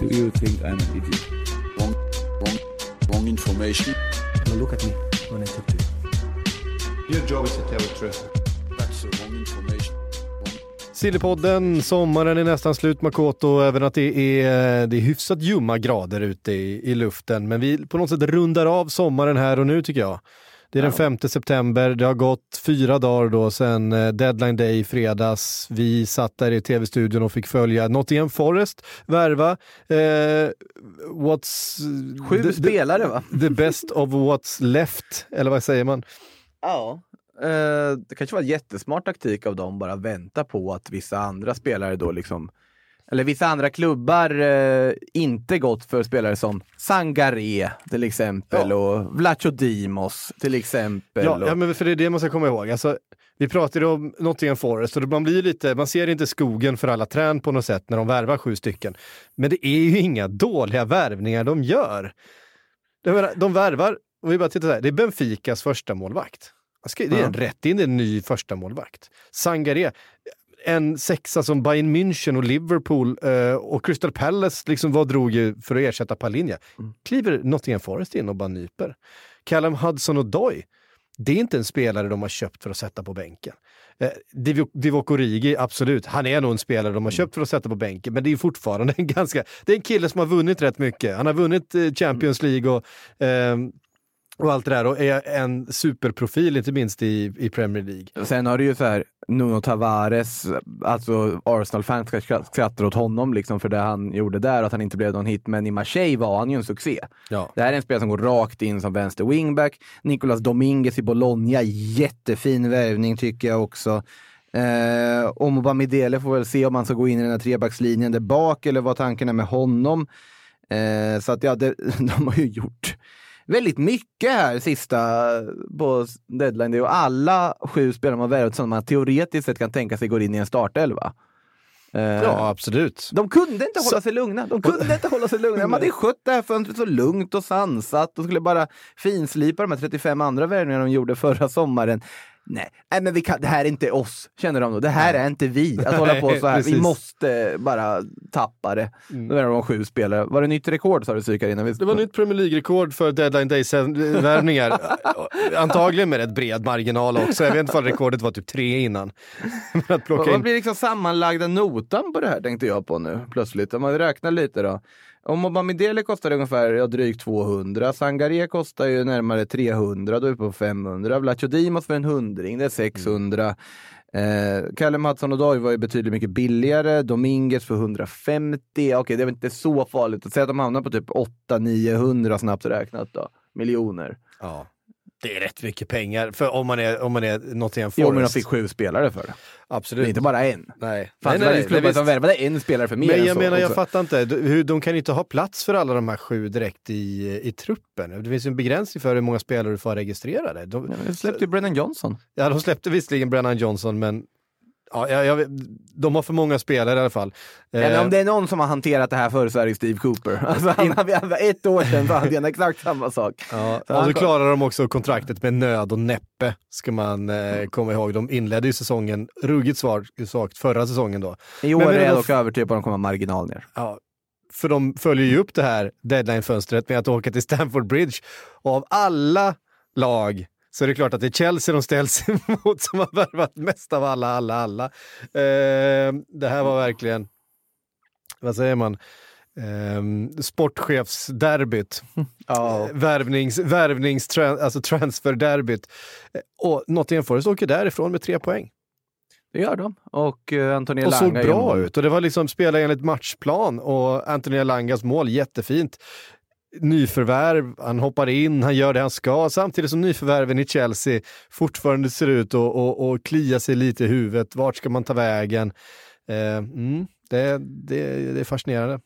Do you think I'm an idiot? Wrong, wrong, wrong information. Now look at me when I talk to you. Your job is to tell the truth. That's the wrong information. Sillypodden, sommaren är nästan slut Makoto, även att det är, det är hyfsat ljumma grader ute i, i luften. Men vi på något sätt rundar av sommaren här och nu tycker jag. Det är den 5 september, det har gått fyra dagar då sedan eh, deadline day i fredags. Vi satt där i tv-studion och fick följa Nottingham Forest värva. Eh, what's... Sju the- spelare va? The best of what's left, eller vad säger man? Ja. Eh, det kanske var en jättesmart taktik av dem, bara vänta på att vissa andra spelare då liksom eller vissa andra klubbar eh, inte gått för spelare som Sangaré till exempel och Vlacho Dimos till exempel. Ja, och, ja, men för det är det man ska komma ihåg. Alltså, vi pratade om Nottingham Forest och man blir lite, man ser inte skogen för alla trän på något sätt när de värvar sju stycken. Men det är ju inga dåliga värvningar de gör. Menar, de värvar, och vi bara tittar här, det är Benficas första målvakt. Ska- Det är en rätt in, en ny första målvakt. Sangaré, en sexa som Bayern München och Liverpool eh, och Crystal Palace liksom vad drog ju för att ersätta Palinja. Kliver Nottingham Forest in och bara nyper. Callum Hudson och Doy, det är inte en spelare de har köpt för att sätta på bänken. Eh, Divo- Divock Origi, absolut, han är nog en spelare de har köpt för att sätta på bänken, men det är fortfarande en ganska, det är en kille som har vunnit rätt mycket. Han har vunnit eh, Champions League och ehm, och allt det där och är en superprofil, inte minst i, i Premier League. Sen har du ju så här Nuno Tavares, alltså Arsenal-fans ska skra- skratta åt honom liksom för det han gjorde där, att han inte blev någon hit. Men i Marseille var han ju en succé. Ja. Det här är en spelare som går rakt in som vänster wingback. Nicolas Dominguez i Bologna, jättefin värvning tycker jag också. Eh, och Mobamidele får väl se om han ska gå in i den här trebackslinjen där bak eller vad tanken är med honom. Eh, så att ja, det, de har ju gjort väldigt mycket här sista på deadline day och alla sju spelare man värvat som man teoretiskt sett kan tänka sig går in i en startelva. Eh, Ja, absolut. de kunde inte hålla Så- sig lugna. De kunde inte hålla sig lugna. De hade skött det här fönstret så lugnt och sansat. De skulle bara finslipa de här 35 andra värvningarna de gjorde förra sommaren. Nej, nej men vi kan, det här är inte oss, känner de då. Det här är inte vi. Att hålla på så här. Vi måste bara tappa det. Då är de sju spelare. Var det nytt rekord sa du psykar innan? Det var nytt Premier League-rekord för deadline days-värvningar. Antagligen med rätt bred marginal också. Jag vet inte om rekordet var typ tre innan. Vad in... blir liksom sammanlagda notan på det här tänkte jag på nu plötsligt. Om man räknar lite då. Om Mobamidele kostar ungefär ja, drygt 200, Sangaré kostar ju närmare 300, då är vi på 500. Vlacho Dimos för en hundring, det är 600. Eh, Callum Hudson och Doy var ju betydligt mycket billigare. Dominguez för 150. Okej, det är väl inte så farligt. Att säga att de hamnar på typ 800-900 snabbt räknat då. Miljoner. Ja. Det är rätt mycket pengar för om man är, om man är Nottingham Jo, men de Forest. fick sju spelare för det. Det Absolut. är inte bara en. Nej. Fanns nej, det nej, klubbar nej, som värvade en spelare för mer Men jag så menar, jag också. fattar inte. De- Hur, de kan inte ha plats för alla de här sju direkt i, i truppen. Det finns ju en begränsning för hur många spelare du får registrera det. De, Ja, men släppte ju Brennan Johnson. Ja, de släppte visserligen Brennan Johnson, men ja, jag, jag, de har för många spelare i alla fall. Men Eh, om det är någon som har hanterat det här förr så är det Steve Cooper. Alltså, han, han, ett år sedan så hade han exakt samma sak. Ja, Så och kom- klarar de också kontraktet med nöd och näppe, ska man eh, komma ihåg. De inledde ju säsongen ruggigt svagt, förra säsongen då. I år Men- men är jag dock övertygad på att de kommer marginal ner. Ja, för de följer ju upp det här deadline-fönstret med att åka till Stamford Bridge. Och av alla lag så är det klart att det är Chelsea de ställs emot som har värvat mest av alla, alla, alla. Eh, det här var verkligen, vad säger man, eh, sportchefsderbyt. Ja. Eh, Värvnings, värvnings alltså transferderbyt. Eh, Och Nottingham Forest åker därifrån med tre poäng. Det gör de. Och uh, Antonio Och såg bra ut. Och det var liksom spela enligt matchplan och Anthony Alangas mål, jättefint. Nyförvärv, han hoppar in, han gör det han ska, samtidigt som nyförvärven i Chelsea fortfarande ser ut att och, och klia sig lite i huvudet. Vart ska man ta vägen? Eh, mm, det, det, det är fascinerande.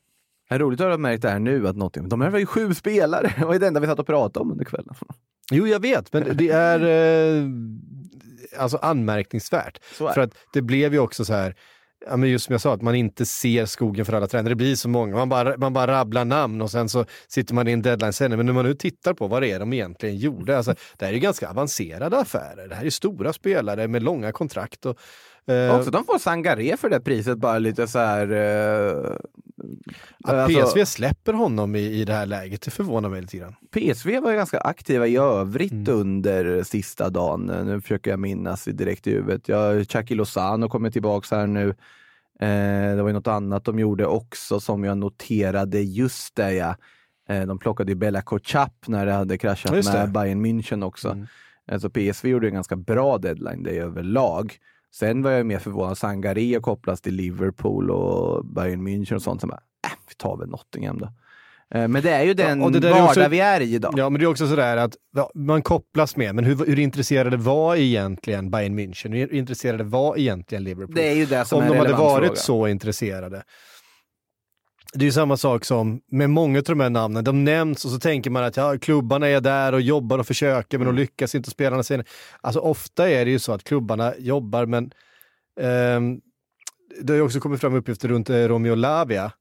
Det är roligt att ha märkt det här nu, att Nottingham, de här var ju sju spelare. Det var det enda vi satt och pratade om under kvällen. Jo, jag vet, men det är eh, alltså anmärkningsvärt. Är För att det blev ju också så här, ja, men just som jag sa, att man inte ser skogen för alla träd. Det blir så många, man bara, man bara rabblar namn och sen så sitter man i en deadline-sändning. Men när man nu tittar på vad det är de egentligen gjorde, alltså, det här är ju ganska avancerade affärer. Det här är stora spelare med långa kontrakt. Och, eh, Också de får Sangaré för det priset, bara lite så här... Eh, att alltså- PSV släpper honom i, i det här läget, det förvånar mig lite grann. PSV var ganska aktiva i övrigt Mm. under sista dagen. Nu försöker jag minnas direkt i huvudet. Ja, Chucky Lozano kommer tillbaka här nu. Eh, det var ju något annat de gjorde också som jag noterade. Just det ja. Eh, de plockade ju Bella Kotchap när det hade kraschat med Bayern München också. Mm. Alltså PSV gjorde en ganska bra deadline day överlag. Sen var jag mer förvånad. Sangaré kopplas till Liverpool och Bayern München och sånt. Så jag bara, äh, vi tar väl Nottingham då. Eh, Men det är ju den är vardag också- vi är i idag. Ja, men det är också sådär att ja, man kopplas med, men hur, hur intresserade var egentligen Bayern München? Hur intresserade var egentligen Liverpool? Det är ju det som Om är de hade varit fråga. så intresserade. Det är ju samma sak som med många av de här namnen. De nämns och så tänker man att ja, klubbarna är där och jobbar och försöker men de lyckas inte. Spelarna säger Alltså ofta är det ju så att klubbarna jobbar men ehm, det har ju också kommit fram uppgifter runt eh, Romeo Lavia.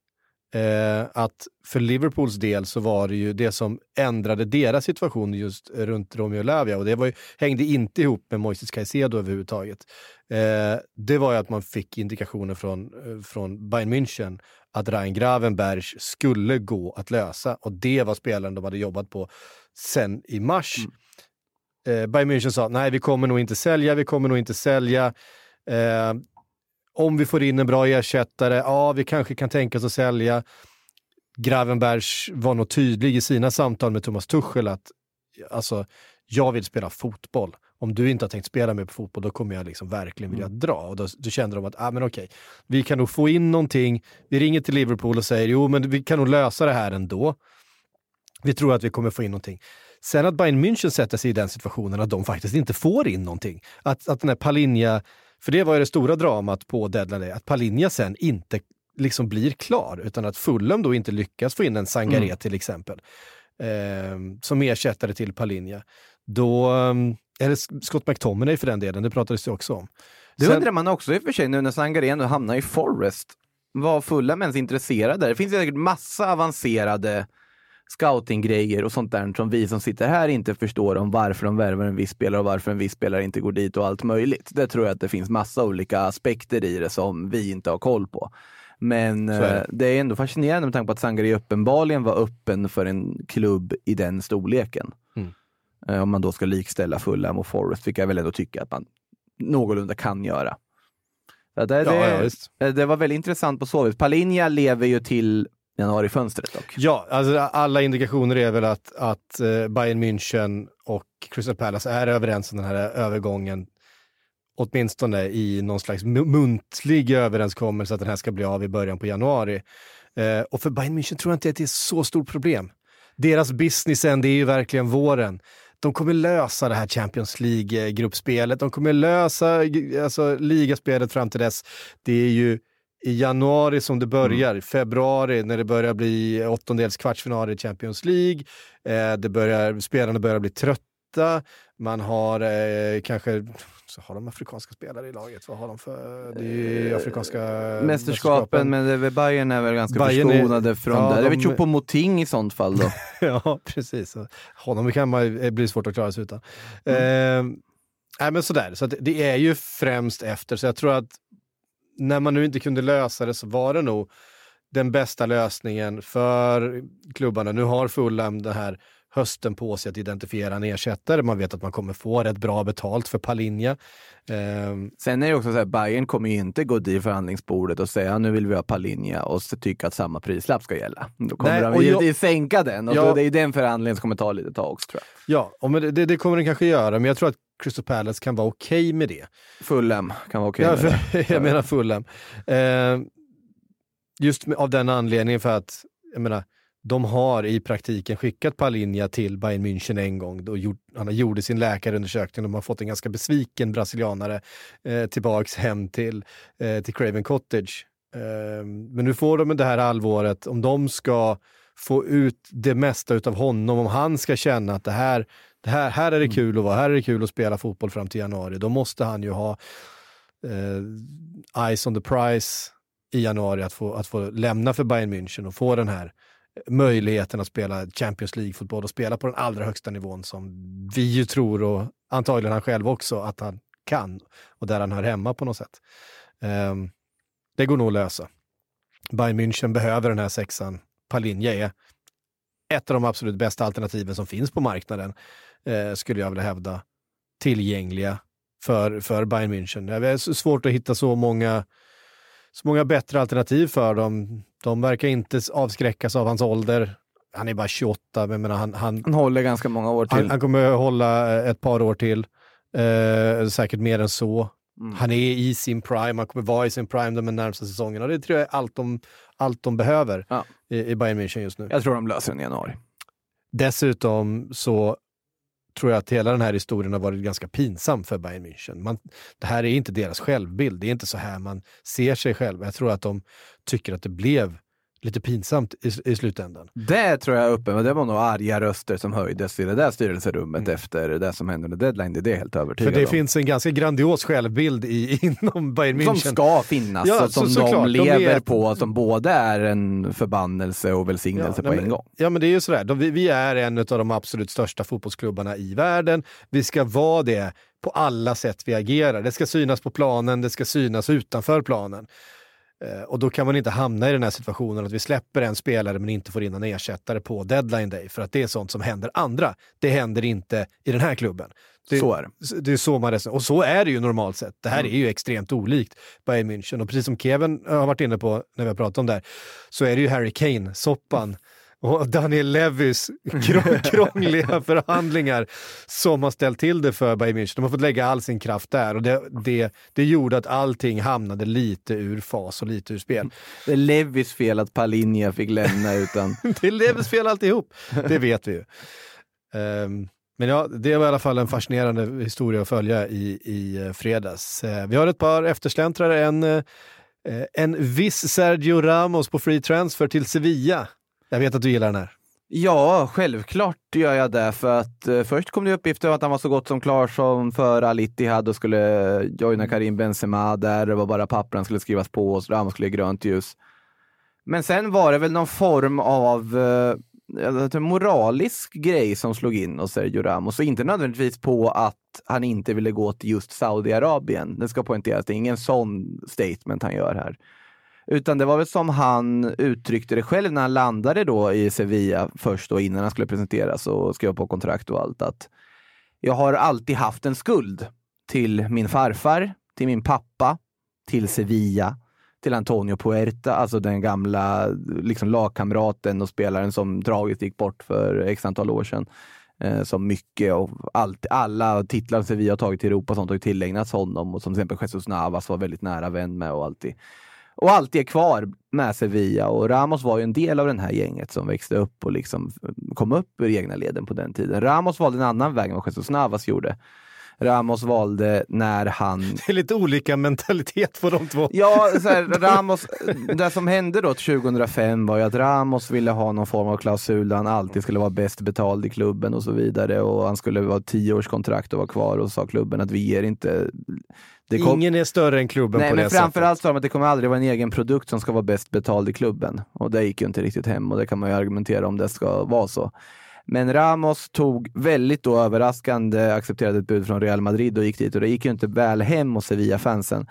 Eh, att för Liverpools del så var det ju det som ändrade deras situation just eh, runt Romeo Lavia och det var ju, hängde inte ihop med Moises Caicedo överhuvudtaget. Eh, det var ju att man fick indikationer från, eh, från Bayern München att Ryan Gravenberg skulle gå att lösa och det var spelaren de hade jobbat på sen i mars. Eh, Bayern München sa nej, vi kommer nog inte sälja, vi kommer nog inte sälja. Eh, om vi får in en bra ersättare, ja, vi kanske kan tänka oss att sälja. Gravenbergs var nog tydlig i sina samtal med Thomas Tuchel att alltså, jag vill spela fotboll. Om du inte har tänkt spela med på fotboll, då kommer jag liksom verkligen vilja dra. Och då, då kände de att, ah, men okej, vi kan nog få in någonting. Vi ringer till Liverpool och säger, jo, men vi kan nog lösa det här ändå. Vi tror att vi kommer få in någonting. Sen att Bayern München sätter sig i den situationen att de faktiskt inte får in någonting. Att, att den här Palinja, för det var ju det stora dramat på deadline day, att Palinja sen inte liksom blir klar, utan att Fulham då inte lyckas få in en Sangaré Mm. till exempel, eh, som ersättare till Palinja. Då, eh, eller Scott McTominay för den delen, det pratades det också om. Det Sen- undrar man också i och för sig nu när Sangaré nu hamnar i Forest. Var Fulham ens intresserade? Det finns säkert massa avancerade scoutinggrejer och sånt där som vi som sitter här inte förstår om varför de värvar en viss spelare och varför en viss spelare inte går dit och allt möjligt. Det tror jag att det finns massa olika aspekter i det som vi inte har koll på. Men är det. eh, det är ändå fascinerande med tanke på att Sangaré uppenbarligen var öppen för en klubb i den storleken. Mm. Eh, Om man då ska likställa Fulham och Forest, vilket jag väl ändå tycker att man någorlunda kan göra. Det, Ja, det, ja, eh, det var väldigt intressant på så vis. Palinja lever ju till januarifönstret dock. Ja, alltså alla indikationer är väl att, att eh, Bayern München och Crystal Palace är överens om den här övergången. Åtminstone i någon slags muntlig överenskommelse att den här ska bli av i början på januari. Eh, och för Bayern München tror jag inte att det är så stort problem. Deras businessen, det är ju verkligen våren. De kommer lösa det här Champions League-gruppspelet. De kommer lösa alltså, ligaspelet fram till dess. Det är ju i januari som det börjar, februari när det börjar bli åttondels kvartsfinaler i Champions League. Eh, det börjar, spelarna börjar bli trötta. Man har eh, kanske, så har de afrikanska spelare i laget? Vad har de för, det är ju afrikanska Mästerskapen, men det är väl Bayern är väl ganska Bayern är- förskonade från ja, det. Det är de- väl Choupo-Moting i sånt fall då. ja, precis. Honom kan man, det blir svårt att klara sig utan. Mm. Eh, nej, men sådär, så det är ju främst efter, så jag tror att när man nu inte kunde lösa det så var det nog den bästa lösningen för klubbarna. Nu har Fulham den här hösten på sig att identifiera en ersättare. Man vet att man kommer få rätt bra betalt för Palinja. Ehm, Sen är det också så här, Bayern kommer ju inte gå till förhandlingsbordet och säga nu vill vi ha Palinja och tycka att samma prislapp ska gälla. Då kommer Nej, de och jag- sänka den och Ja. då, det är den förhandlingen som kommer ta lite tag också tror jag. ja, och det, det kommer den kanske göra, men jag tror att Crystal Palace kan vara okej med det. Fulham kan vara okej ja, med det. jag menar Fulham. Eh, just av den anledningen för att, jag menar, de har i praktiken skickat Palinja till Bayern München en gång. Då gjort, han gjorde sin läkarundersökning. De har fått en ganska besviken brasilianare eh, tillbaks hem till, eh, till Craven Cottage. Eh, men nu får de det här halvåret, om de ska få ut det mesta av honom, om han ska känna att det här, det här, här är det kul att vara, här är det kul att spela fotboll fram till januari, då måste han ju ha eh, eyes on the prize i januari att få, att få lämna för Bayern München och få den här möjligheten att spela Champions League-fotboll och spela på den allra högsta nivån som vi ju tror och antagligen han själv också att han kan och där han hör hemma på något sätt. Um, det går nog att lösa. Bayern München behöver den här sexan. Palinja är ett av de absolut bästa alternativen som finns på marknaden, eh, skulle jag vilja hävda, tillgängliga för, för Bayern München. Det är svårt att hitta så många, så många bättre alternativ för dem. De verkar inte avskräckas av hans ålder. Han är bara 28, men menar, han, han, Han håller ganska många år till. han, han kommer hålla eh, ett par år till. Eh, säkert mer än så. Mm. Han är i sin prime, han kommer vara i sin prime de närmsta säsongerna. Det tror jag är allt de, allt de behöver Ja. i, i Bayern München just nu. Jag tror de löser den i januari. Dessutom så tror jag att hela den här historien har varit ganska pinsam för Bayern München. Man, det här är inte deras självbild, det är inte så här man ser sig själv. Jag tror att de tycker att det blev lite pinsamt i, i slutändan. Det tror jag är uppe, det var nog arga röster som höjdes i det där styrelserummet efter det som hände under deadline. Det är det helt För övertygad det om. finns en ganska grandios självbild i, inom Bayern München. Som ska finnas Ja, och som så- de De lever är- på, som både är en förbannelse och välsignelse Ja, på nej, en gång. Ja, men det är ju sådär. De, vi, vi är en av de absolut största fotbollsklubbarna i världen. Vi ska vara det på alla sätt vi agerar. Det ska synas på planen, det ska synas utanför planen. Eh, och då kan man inte hamna i den här situationen att vi släpper en spelare men inte får in en ersättare på deadline day, för att det är sånt som händer andra. Det händer inte i den här klubben. Det, Så är det. det är så man resonerar. Och så är det ju normalt sett. Det här Mm. är ju extremt olikt Bayern München. Och precis som Kevin har varit inne på när vi har pratat om det här, så är det ju Harry Kane-soppan och Daniel Levys krå- krångliga förhandlingar som har ställt till det för Bayern München. De har fått lägga all sin kraft där och det, det, det gjorde att allting hamnade lite ur fas och lite ur spel. Det är Levis fel att Palinja fick lämna utan Det är Levys fel alltihop, det vet vi ju. Ehm, men ja, det var i alla fall en fascinerande historia att följa i, i eh, fredags. Eh, vi har ett par eftersläntrare, en, eh, en viss Sergio Ramos på free transfer till Sevilla. Jag vet att du gillar den här. Ja, självklart gör jag det. För att eh, först kom det uppgifter om att han var så gott som klar som för Al Ittihad och skulle eh, joina Karim Benzema där. Det var bara pappren skulle skrivas på och Ramos skulle ge grönt ljus. Men sen var det väl någon form av eh, moralisk grej som slog in hos Sergio Ramos. Och inte nödvändigtvis på att han inte ville gå till just Saudiarabien. Det ska poängteras, det är ingen sån statement han gör här. Utan det var väl som han uttryckte det själv när han landade då i Sevilla först då innan han skulle presenteras och skriva på kontrakt och allt att jag har alltid haft en skuld till min farfar, till min pappa, till Sevilla, till Antonio Puerta, alltså den gamla liksom, lagkamraten och spelaren som tragiskt gick bort för x antal år sedan. Eh, som mycket och allt, alla titlar Sevilla har tagit till Europa och sånt har tillägnats honom och som till exempel Jesus Navas var väldigt nära vän med och alltid och alltid är kvar med Sevilla. Och Ramos var ju en del av den här gänget som växte upp och liksom kom upp ur egna leden på den tiden. Ramos valde en annan väg än vad Jesus Navas gjorde. Ramos valde när han... Det är lite olika mentalitet på de två. Ja, så här, Ramos, det som hände då 2005 var ju att Ramos ville ha någon form av klausul där han alltid skulle vara bäst betald i klubben och så vidare. Och han skulle års kontrakt och vara kvar och sa klubben att vi ger inte... Kom- Ingen är större än klubben Nej, på men det framförallt sättet. sa de att det kommer aldrig vara en egen produkt som ska vara bäst betald i klubben. Och det gick ju inte riktigt hem och det kan man ju argumentera om det ska vara så. Men Ramos tog väldigt då överraskande, accepterade ett bud från Real Madrid och gick dit och det gick ju inte väl hem hos Sevilla-fansen.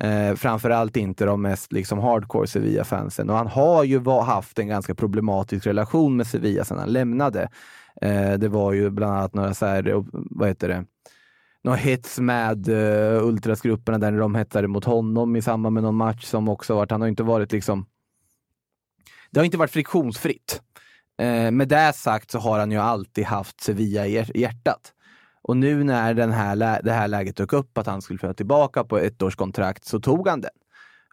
Eh, framförallt inte de mest liksom hardcore Sevilla-fansen. Och han har ju haft en ganska problematisk relation med Sevilla sedan han lämnade. Eh, det var ju bland annat några så här, vad heter det, någon hets med uh, ultrasgrupperna där de hetsade mot honom i samband med någon match som också varit, han har inte varit liksom, det har inte varit friktionsfritt. Uh, med det sagt så har han ju alltid haft Sevilla i hjärtat. Och nu när den här, det här läget dök upp att han skulle få tillbaka på ett års kontrakt så tog han den.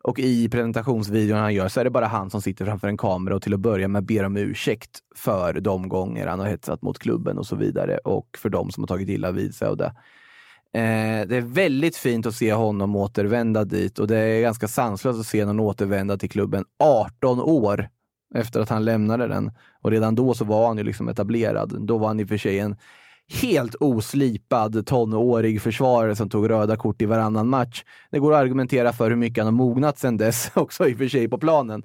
Och i presentationsvideon han gör så är det bara han som sitter framför en kamera och till att börja med ber om ursäkt för de gånger han har hetsat mot klubben och så vidare och för de som har tagit illa vid sig av det. Eh, det är väldigt fint att se honom återvända dit och det är ganska sanslöst att se honom återvända till klubben 18 år efter att han lämnade den. Och redan då så var han ju liksom etablerad. Då var han i och för sig en helt oslipad tonårig försvarare som tog röda kort i varannan match. Det går att argumentera för hur mycket han har mognat sedan dess också i och för sig på planen.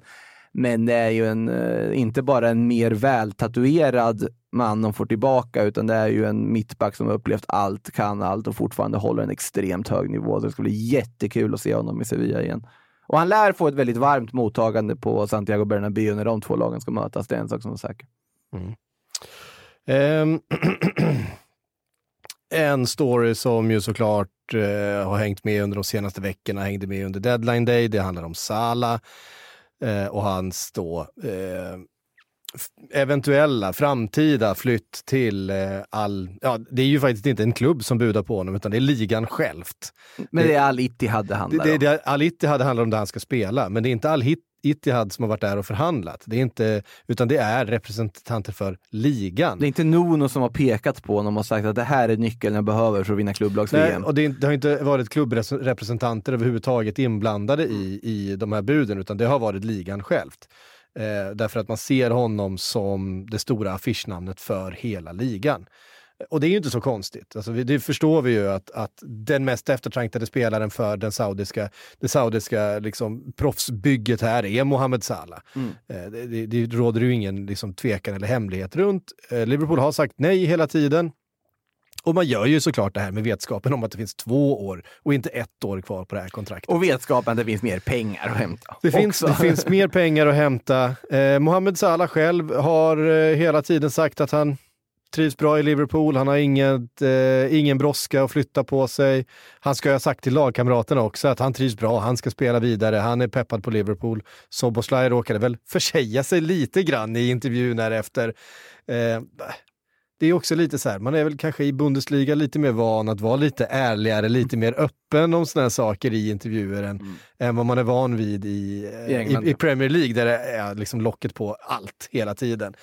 Men det är ju en, eh, inte bara en mer vältatuerad man de får tillbaka, utan det är ju en mittback som har upplevt allt, kan allt och fortfarande håller en extremt hög nivå. Så det ska bli jättekul att se honom i Sevilla igen. Och han lär få ett väldigt varmt mottagande på Santiago Bernabéu när de två lagen ska mötas. Det är en sak som är säker. Mm. Ehm, en story som ju såklart eh, har hängt med under de senaste veckorna, hängde med under deadline day. Det handlar om Sala Eh, och hans då eh, eventuella framtida flytt till eh, all... Ja, det är ju faktiskt inte en klubb som budar på honom, utan det är ligan självt. Men det är Al Ittihad det Det, handlar det, om. det, Al Ittihad handlar om där han ska spela, men det är inte Al Hit- Ittihad som har varit där och förhandlat. Det är inte, utan det är representanter för ligan. Det är inte Nuno som har pekat på honom och sagt att det här är nyckeln jag behöver för att vinna klubblags-VM. och det, det har inte varit klubbrepresentanter överhuvudtaget inblandade i, i de här buden, utan det har varit ligan självt. Eh, därför att man ser honom som det stora affischnamnet för hela ligan. Och det är ju inte så konstigt. Alltså, det förstår vi ju att, att den mest eftertraktade spelaren för den saudiska, det saudiska liksom, proffsbygget här är Mohamed Salah. Eh, det, det, det råder ju ingen liksom, tvekan eller hemlighet runt. Eh, Liverpool har sagt nej hela tiden. Och man gör ju såklart det här med vetskapen om att det finns två år och inte ett år kvar på det här kontraktet. Och vetskapen att det finns mer pengar att hämta. Det finns, det finns mer pengar att hämta. Eh, Mohamed Salah själv har eh, hela tiden sagt att han trivs bra i Liverpool. Han har inget, eh, ingen brådska att flytta på sig. Han ska ju ha sagt till lagkamraterna också att han trivs bra. Han ska spela vidare. Han är peppad på Liverpool. Soboslaj råkade väl försäga sig lite grann i intervjun här efter. Eh, det är också lite så här, man är väl kanske i Bundesliga lite mer van att vara lite ärligare, lite mer öppen om sådana här saker i intervjuer än, än vad man är van vid i, eh, I England, i, i. Premier League där det är liksom locket på allt hela tiden.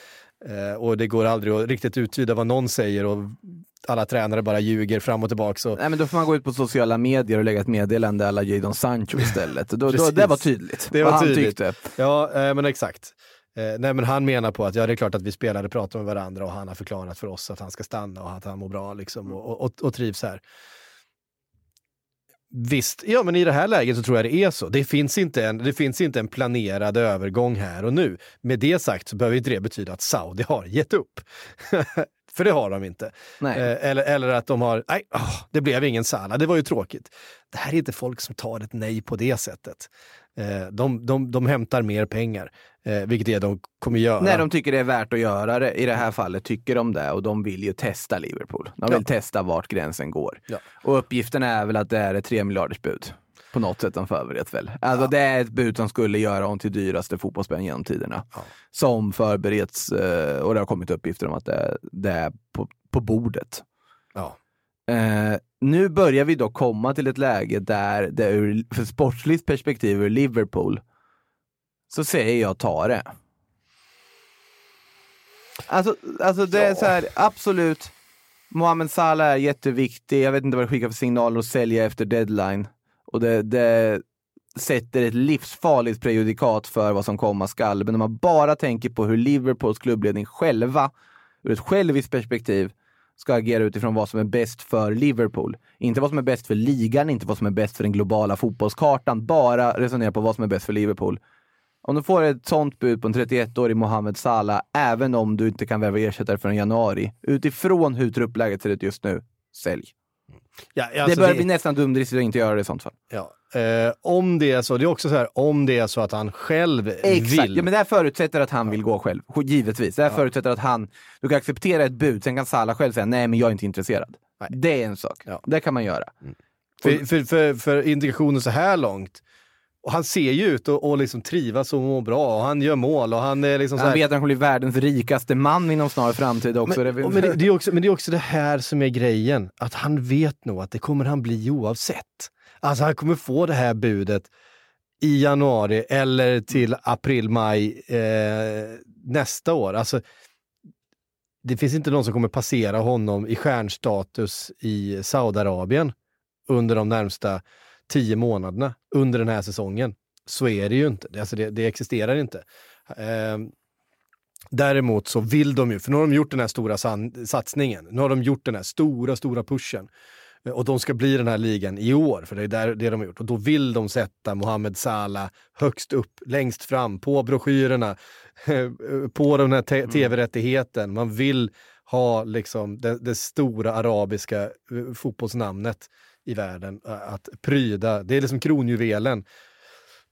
Eh, och det går aldrig att riktigt uttyda vad någon säger och alla tränare bara ljuger fram och tillbaka. Så, Nej, men då får man gå ut på sociala medier och lägga ett meddelande alla Jadon Sancho istället. Då, då, det var tydligt. Det vad var han tydligt. tyckte. Ja, eh, men exakt. Eh, nej, men han menar på att ja, det är klart att vi spelare pratar med varandra och han har förklarat för oss att han ska stanna och att han mår bra liksom, och, och, och trivs här. Visst, ja men i det här läget så tror jag det är så. Det finns, inte en, det finns inte en planerad övergång här och nu. Med det sagt så behöver inte det betyda att Saudi har gett upp. För det har de inte. Nej. Eh, eller, eller att de har, nej, åh, det blev ingen Salah, det var ju tråkigt. Det här är inte folk som tar ett nej på det sättet. Eh, de, de, de hämtar mer pengar, eh, vilket är de kommer göra. När de tycker det är värt att göra det. I det här fallet tycker de det och de vill ju testa Liverpool. De vill Ja. testa vart gränsen går. Ja. Och uppgiften är väl att det är ett 3 miljarders bud. På något sätt de förberett väl. Alltså det är ett bud som skulle göra honom till dyraste fotbollsspelaren genom tiderna. Som förbereds eh, och det har kommit uppgifter om att det, det är på, på bordet. Ja. Eh, nu börjar vi då komma till ett läge där det ur för sportsligt perspektiv ur Liverpool så säger jag ta det. Alltså, alltså det är så här, absolut. Mohamed Salah är jätteviktig. Jag vet inte vad det skickar för signaler att sälja efter deadline. Och det, det sätter ett livsfarligt prejudikat för vad som komma skall. Men om man bara tänker på hur Liverpools klubbledning själva, ur ett själviskt perspektiv, ska agera utifrån vad som är bäst för Liverpool. Inte vad som är bäst för ligan, inte vad som är bäst för den globala fotbollskartan. Bara resonera på vad som är bäst för Liverpool. Om du får ett sånt bud på en 31-årig Mohamed Salah, även om du inte kan värva ersättare förrän januari, utifrån hur truppläget ser ut just nu, sälj. Ja, det alltså bör bli nästan dumdristigt att inte göra det i sånt fall. Ja. Eh, om det är så, det är också så här, om det är så att han själv Exakt, vill. ja, men det här förutsätter att han vill gå själv. Givetvis. Det här förutsätter att han, du kan acceptera ett bud, sen kan Salah själv säga nej men jag är inte intresserad. Nej. Det är en sak. Ja. Det kan man göra. För, för, för, för indikationen så här långt, och han ser ju ut och, och liksom trivas och mår bra och han gör mål och han är liksom Han här, vet att han kommer bli världens rikaste man inom snar framtid också. Men, men, det, det är också, men det är också det här som är grejen, att han vet nog att det kommer han bli oavsett. Alltså han kommer få det här budet i januari eller till april, maj eh, nästa år. Alltså, det finns inte någon som kommer passera honom i stjärnstatus i Saudiarabien under de närmsta tio månaderna under den här säsongen. Så är det ju inte. Alltså det, det existerar inte. Eh, däremot så vill de ju, för nu har de gjort den här stora san- satsningen. Nu har de gjort den här stora, stora pushen. Eh, Och de ska bli den här ligan i år, för det är där, det de har gjort. Och då vill de sätta Mohamed Salah högst upp, längst fram, på broschyrerna, på den här te- tv-rättigheten. Man vill ha liksom det, det stora arabiska eh, fotbollsnamnet i världen att pryda. Det är liksom kronjuvelen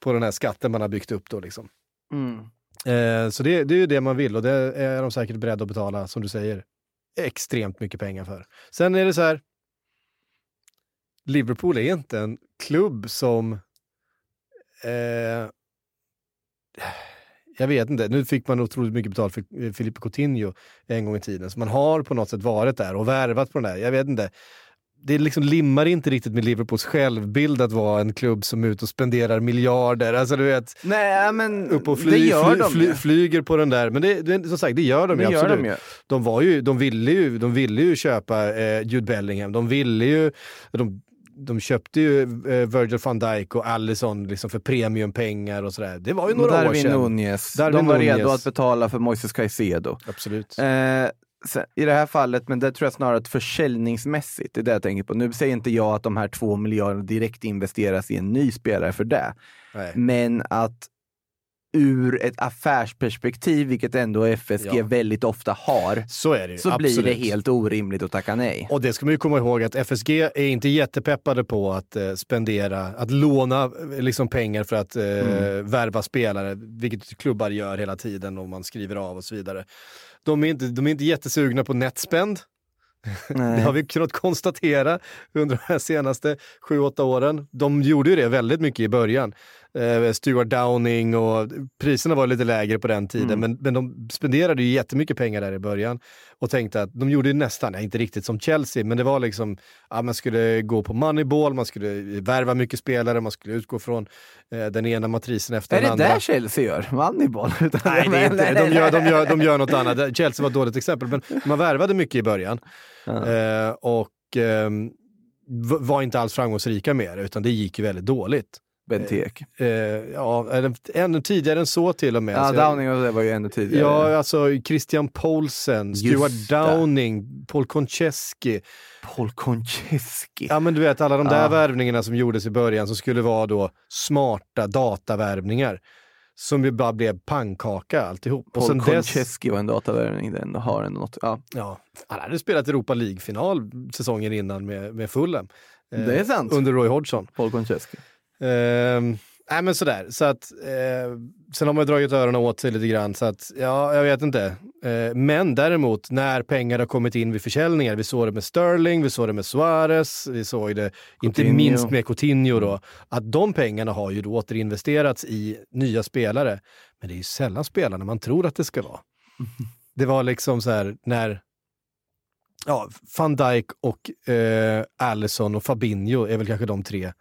på den här skatten man har byggt upp då liksom. Mm. Eh, så det, det är ju det man vill och det är de säkert beredda att betala, som du säger, extremt mycket pengar för. Sen är det så här, Liverpool är inte en klubb som... Eh, jag vet inte, nu fick man otroligt mycket betalt för eh, Filipe Coutinho en gång i tiden, så man har på något sätt varit där och värvat på den där. Jag vet inte. Det liksom limmar inte riktigt med Liverpools självbild att vara en klubb som är ute och spenderar miljarder. Alltså du vet, Nej, men upp och det fly, gör fly, de fly, flyger på den där. Men det, det, som sagt, det gör de Det ju gör absolut. de ju. De, var ju, de, ville ju, de ville ju köpa eh, Jude Bellingham. De ville ju... De, de köpte ju eh, Virgil van Dijk och Allison liksom för premiumpengar och sådär. Det var ju några år Darwin sedan. Nunez. Darwin de var Nunez. redo att betala för Moises Caicedo. Absolut. Eh, I det här fallet, men det tror jag snarare att försäljningsmässigt, det är det jag tänker på. Nu säger inte jag att de här två miljarderna direkt investeras i en ny spelare för det. Nej. Men att ur ett affärsperspektiv, vilket ändå FSG Ja. väldigt ofta har, Så är det ju. så absolut. blir det helt orimligt att tacka nej. Och det ska man ju komma ihåg att FSG är inte jättepeppade på att eh, spendera, att låna eh, liksom pengar för att eh, Mm. värva spelare, vilket klubbar gör hela tiden och man skriver av och så vidare. De är inte, de är inte jättesugna på netspend. Det har vi kunnat konstatera under de senaste sju, åtta åren. De gjorde ju det väldigt mycket i början. Eh, Stuart Downing och priserna var lite lägre på den tiden, Mm. men, men de spenderade ju jättemycket pengar där i början och tänkte att de gjorde nästan, inte riktigt som Chelsea, men det var liksom, ja, man skulle gå på moneyball, man skulle värva mycket spelare, man skulle utgå från eh, den ena matrisen efter Är den det andra. där Chelsea gör? Moneyball? Nej, det är inte. De gör, de, gör, de gör något annat. Chelsea var ett dåligt exempel, men man värvade mycket i början. Eh, och v- var inte alls framgångsrika med det, utan det gick ju väldigt dåligt. Bentek. Eh, ja, eller ännu tidigare än så till och med. Ja, Så jag- Downing och det var ju ännu tidigare. Ja, alltså Christian Poulsen, Stuart. Downing, Paul Konchesky. Paul Konchesky. Ja, men du vet alla de där Ja. värvningarna som gjordes i början som skulle vara då smarta datavärvningar. Som ju bara blev pannkaka alltihop. och Paul dess, Konchesky var en datavärvning, den har ändå något. Ja. ja, han hade spelat Europa League-final säsongen innan med, med Fulham. Eh, Det är sant. Under Roy Hodgson. Paul Konchesky. Ehm, nej men sådär, så att eh, sen har man dragit öronen åt sig lite grann så att ja, jag vet inte. Eh, men däremot när pengar har kommit in vid försäljningar, vi såg det med Sterling, vi såg det med Suarez, vi såg det inte Coutinho. minst med Coutinho då, att de pengarna har ju då återinvesterats i nya spelare. Men det är ju sällan spelarna man tror att det ska vara. Det var liksom så här när ja, van Dijk och eh, Allison och Fabinho är väl kanske de tre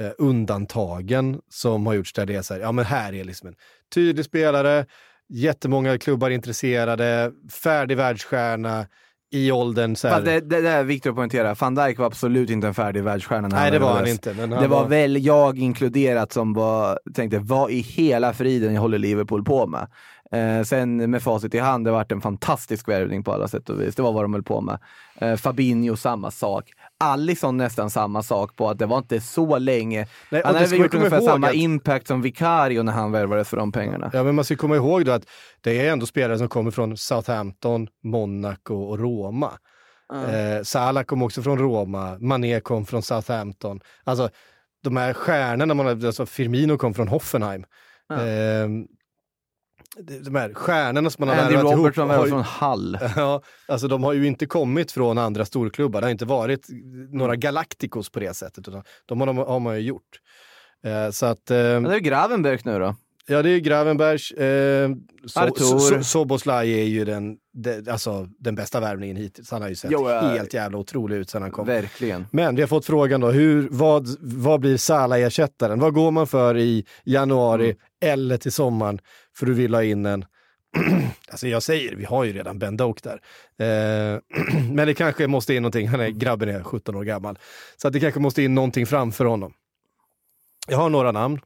eh, undantagen som har gjorts där det är så här, ja men här är liksom en tydlig spelare, jättemånga klubbar intresserade, färdig världsstjärna i åldern. Så här. Det, det, det är viktigt att poängtera, van Dijk var absolut inte en färdig världsstjärna Nej, det var han inte. Han Det var väl jag inkluderat som var, tänkte, vad i hela friden håller Liverpool på med? Eh, sen med facit i hand, det varit en fantastisk värvning på alla sätt och vis. Det var vad de höll på med. Eh, Fabinho, samma sak. Alisson nästan samma sak på att det var inte så länge. Nej, han hade gjort ungefär samma att- impact som Vicario när han värvades för de pengarna. Ja, men man ska komma ihåg då att det är ändå spelare som kommer från Southampton, Monaco och Roma. Eh, Salah kom också från Roma, Mané kom från Southampton. Alltså de här stjärnorna, man alltså Firmino kom från Hoffenheim. Eh, de- här stjärnorna som man har Andy värvat ihop. Robertson har var ju- från Hull. Ja, alltså de har ju inte kommit från andra storklubbar. Det har inte varit några Galacticos på det sättet. Utan de har, de har man ju gjort. Eh, så att... Eh, det är Gravenberg nu då. Ja, det är Gravenbergs. Eh, so, so, Soboslaj är ju den, de, alltså, den bästa värvningen hittills. Han har ju sett Jo, ja. helt jävla otrolig ut sedan han kom. Verkligen. Men vi har fått frågan då, hur, vad, vad blir Salah-ersättaren? Vad går man för i januari Mm. eller till sommaren för du vill ha in en alltså jag säger, vi har ju redan Ben Doak där. Eh, men det kanske måste in någonting, han är, grabben är 17 år gammal. Så att det kanske måste in någonting framför honom. Jag har några namn.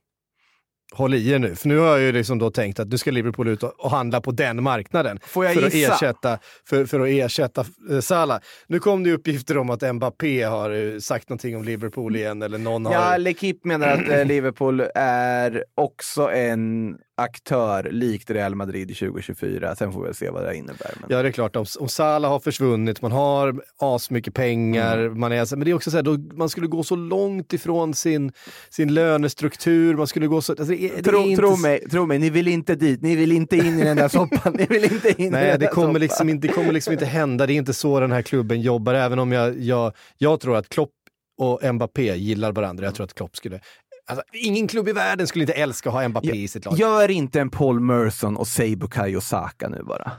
Håll i er nu, för nu har jag ju liksom då tänkt att nu ska Liverpool ut och, handla på den marknaden. Får jag för att gissa? ersätta, för, för att ersätta eh, Salah. Nu kom det uppgifter om att Mbappé har eh, sagt någonting om Liverpool igen, eller någon Ja, har... L'Equipe menar att eh, Liverpool är också en aktör likt Real Madrid 2024. Sen får vi se vad det innebär. Men... Ja, det är klart. Om, om Salah har försvunnit, man har asmycket pengar, Mm. man är, men det är också så här, då, man skulle gå så långt ifrån sin, sin lönestruktur, man skulle gå så... Alltså, det det Tro, inte tro, mig, tro mig, ni vill inte dit. Ni vill inte in i den där soppan. Ni vill inte in Nej, det kommer, liksom inte, det kommer liksom inte hända. Det är inte så den här klubben jobbar, även om jag, jag, jag tror att Klopp och Mbappé gillar varandra. Jag tror att Klopp skulle... Alltså, ingen klubb i världen skulle inte älska att ha Mbappé i sitt lag. Gör inte en Paul Merson och säg Bukayo Saka nu bara.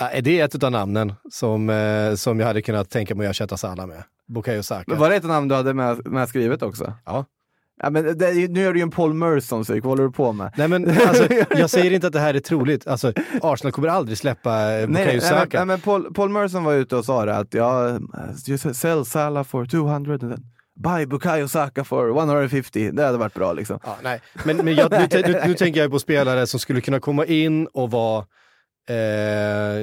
Ja, är det ett av namnen som, eh, som jag hade kunnat tänka mig att ersätta Salah med? Bukayo Saka. Men var det ett namn du hade med, med skrivet också? Ja. Ja, men det, är nu är du ju en Paul Merson, så vad håller du på med? Nej men alltså, jag säger inte att det här är troligt. Alltså, Arsenal kommer aldrig släppa eh, Nej, Bukayo nej, men, Saka. nej, men Paul, Paul Merson var ute och sa det att ja, just sell Salah for 200 and then buy Bukayo Saka for 150. Det hade varit bra liksom. Ja, nej. Men, men jag, nu, nu, nu tänker jag på spelare som skulle kunna komma in och vara eh,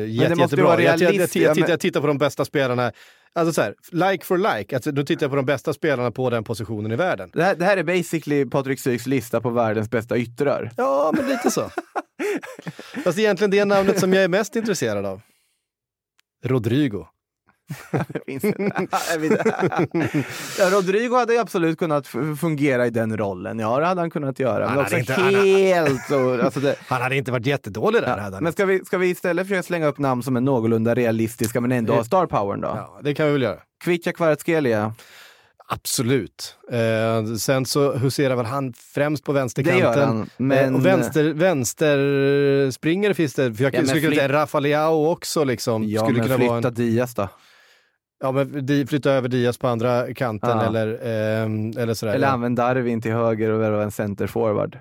jätte, jättebra. Jag, jag, jag, tittar, jag tittar på de bästa spelarna, alltså så här, like for like. Alltså, nu tittar jag på de bästa spelarna på den positionen i världen. Det här, det här är basically Patrik Syks lista på världens bästa yttrar. Ja, men lite så. Fast egentligen det namnet som jag är mest intresserad av. Rodrigo. Det finns inte. Ja, Rodrigo hade absolut kunnat fungera i den rollen. Ja, det hade han kunnat göra. Han Men hade inte- han- helt så... Alltså det, Han hade inte varit jättedålig där. han men ska vi, ska vi istället försöka slänga upp namn som är någorlunda realistiska men ändå har star powern då? Ja, det kan vi väl göra. Kvitja Kvaratskhelia. Absolut. Eh, sen så huserar väl han främst på Det vänsterkanten. gör han. Men... Eh, och vänster, vänsterspringare finns det. För jag Ja, men skulle kunna flytt- säga Rafa Leao också. Liksom, Ja, skulle men kunna flytta en, Diaz då. Ja, men flytta över Diaz på andra kanten Ja. eller, ehm, eller sådär. Eller ja. använd Darwin till höger och värva en centerforward.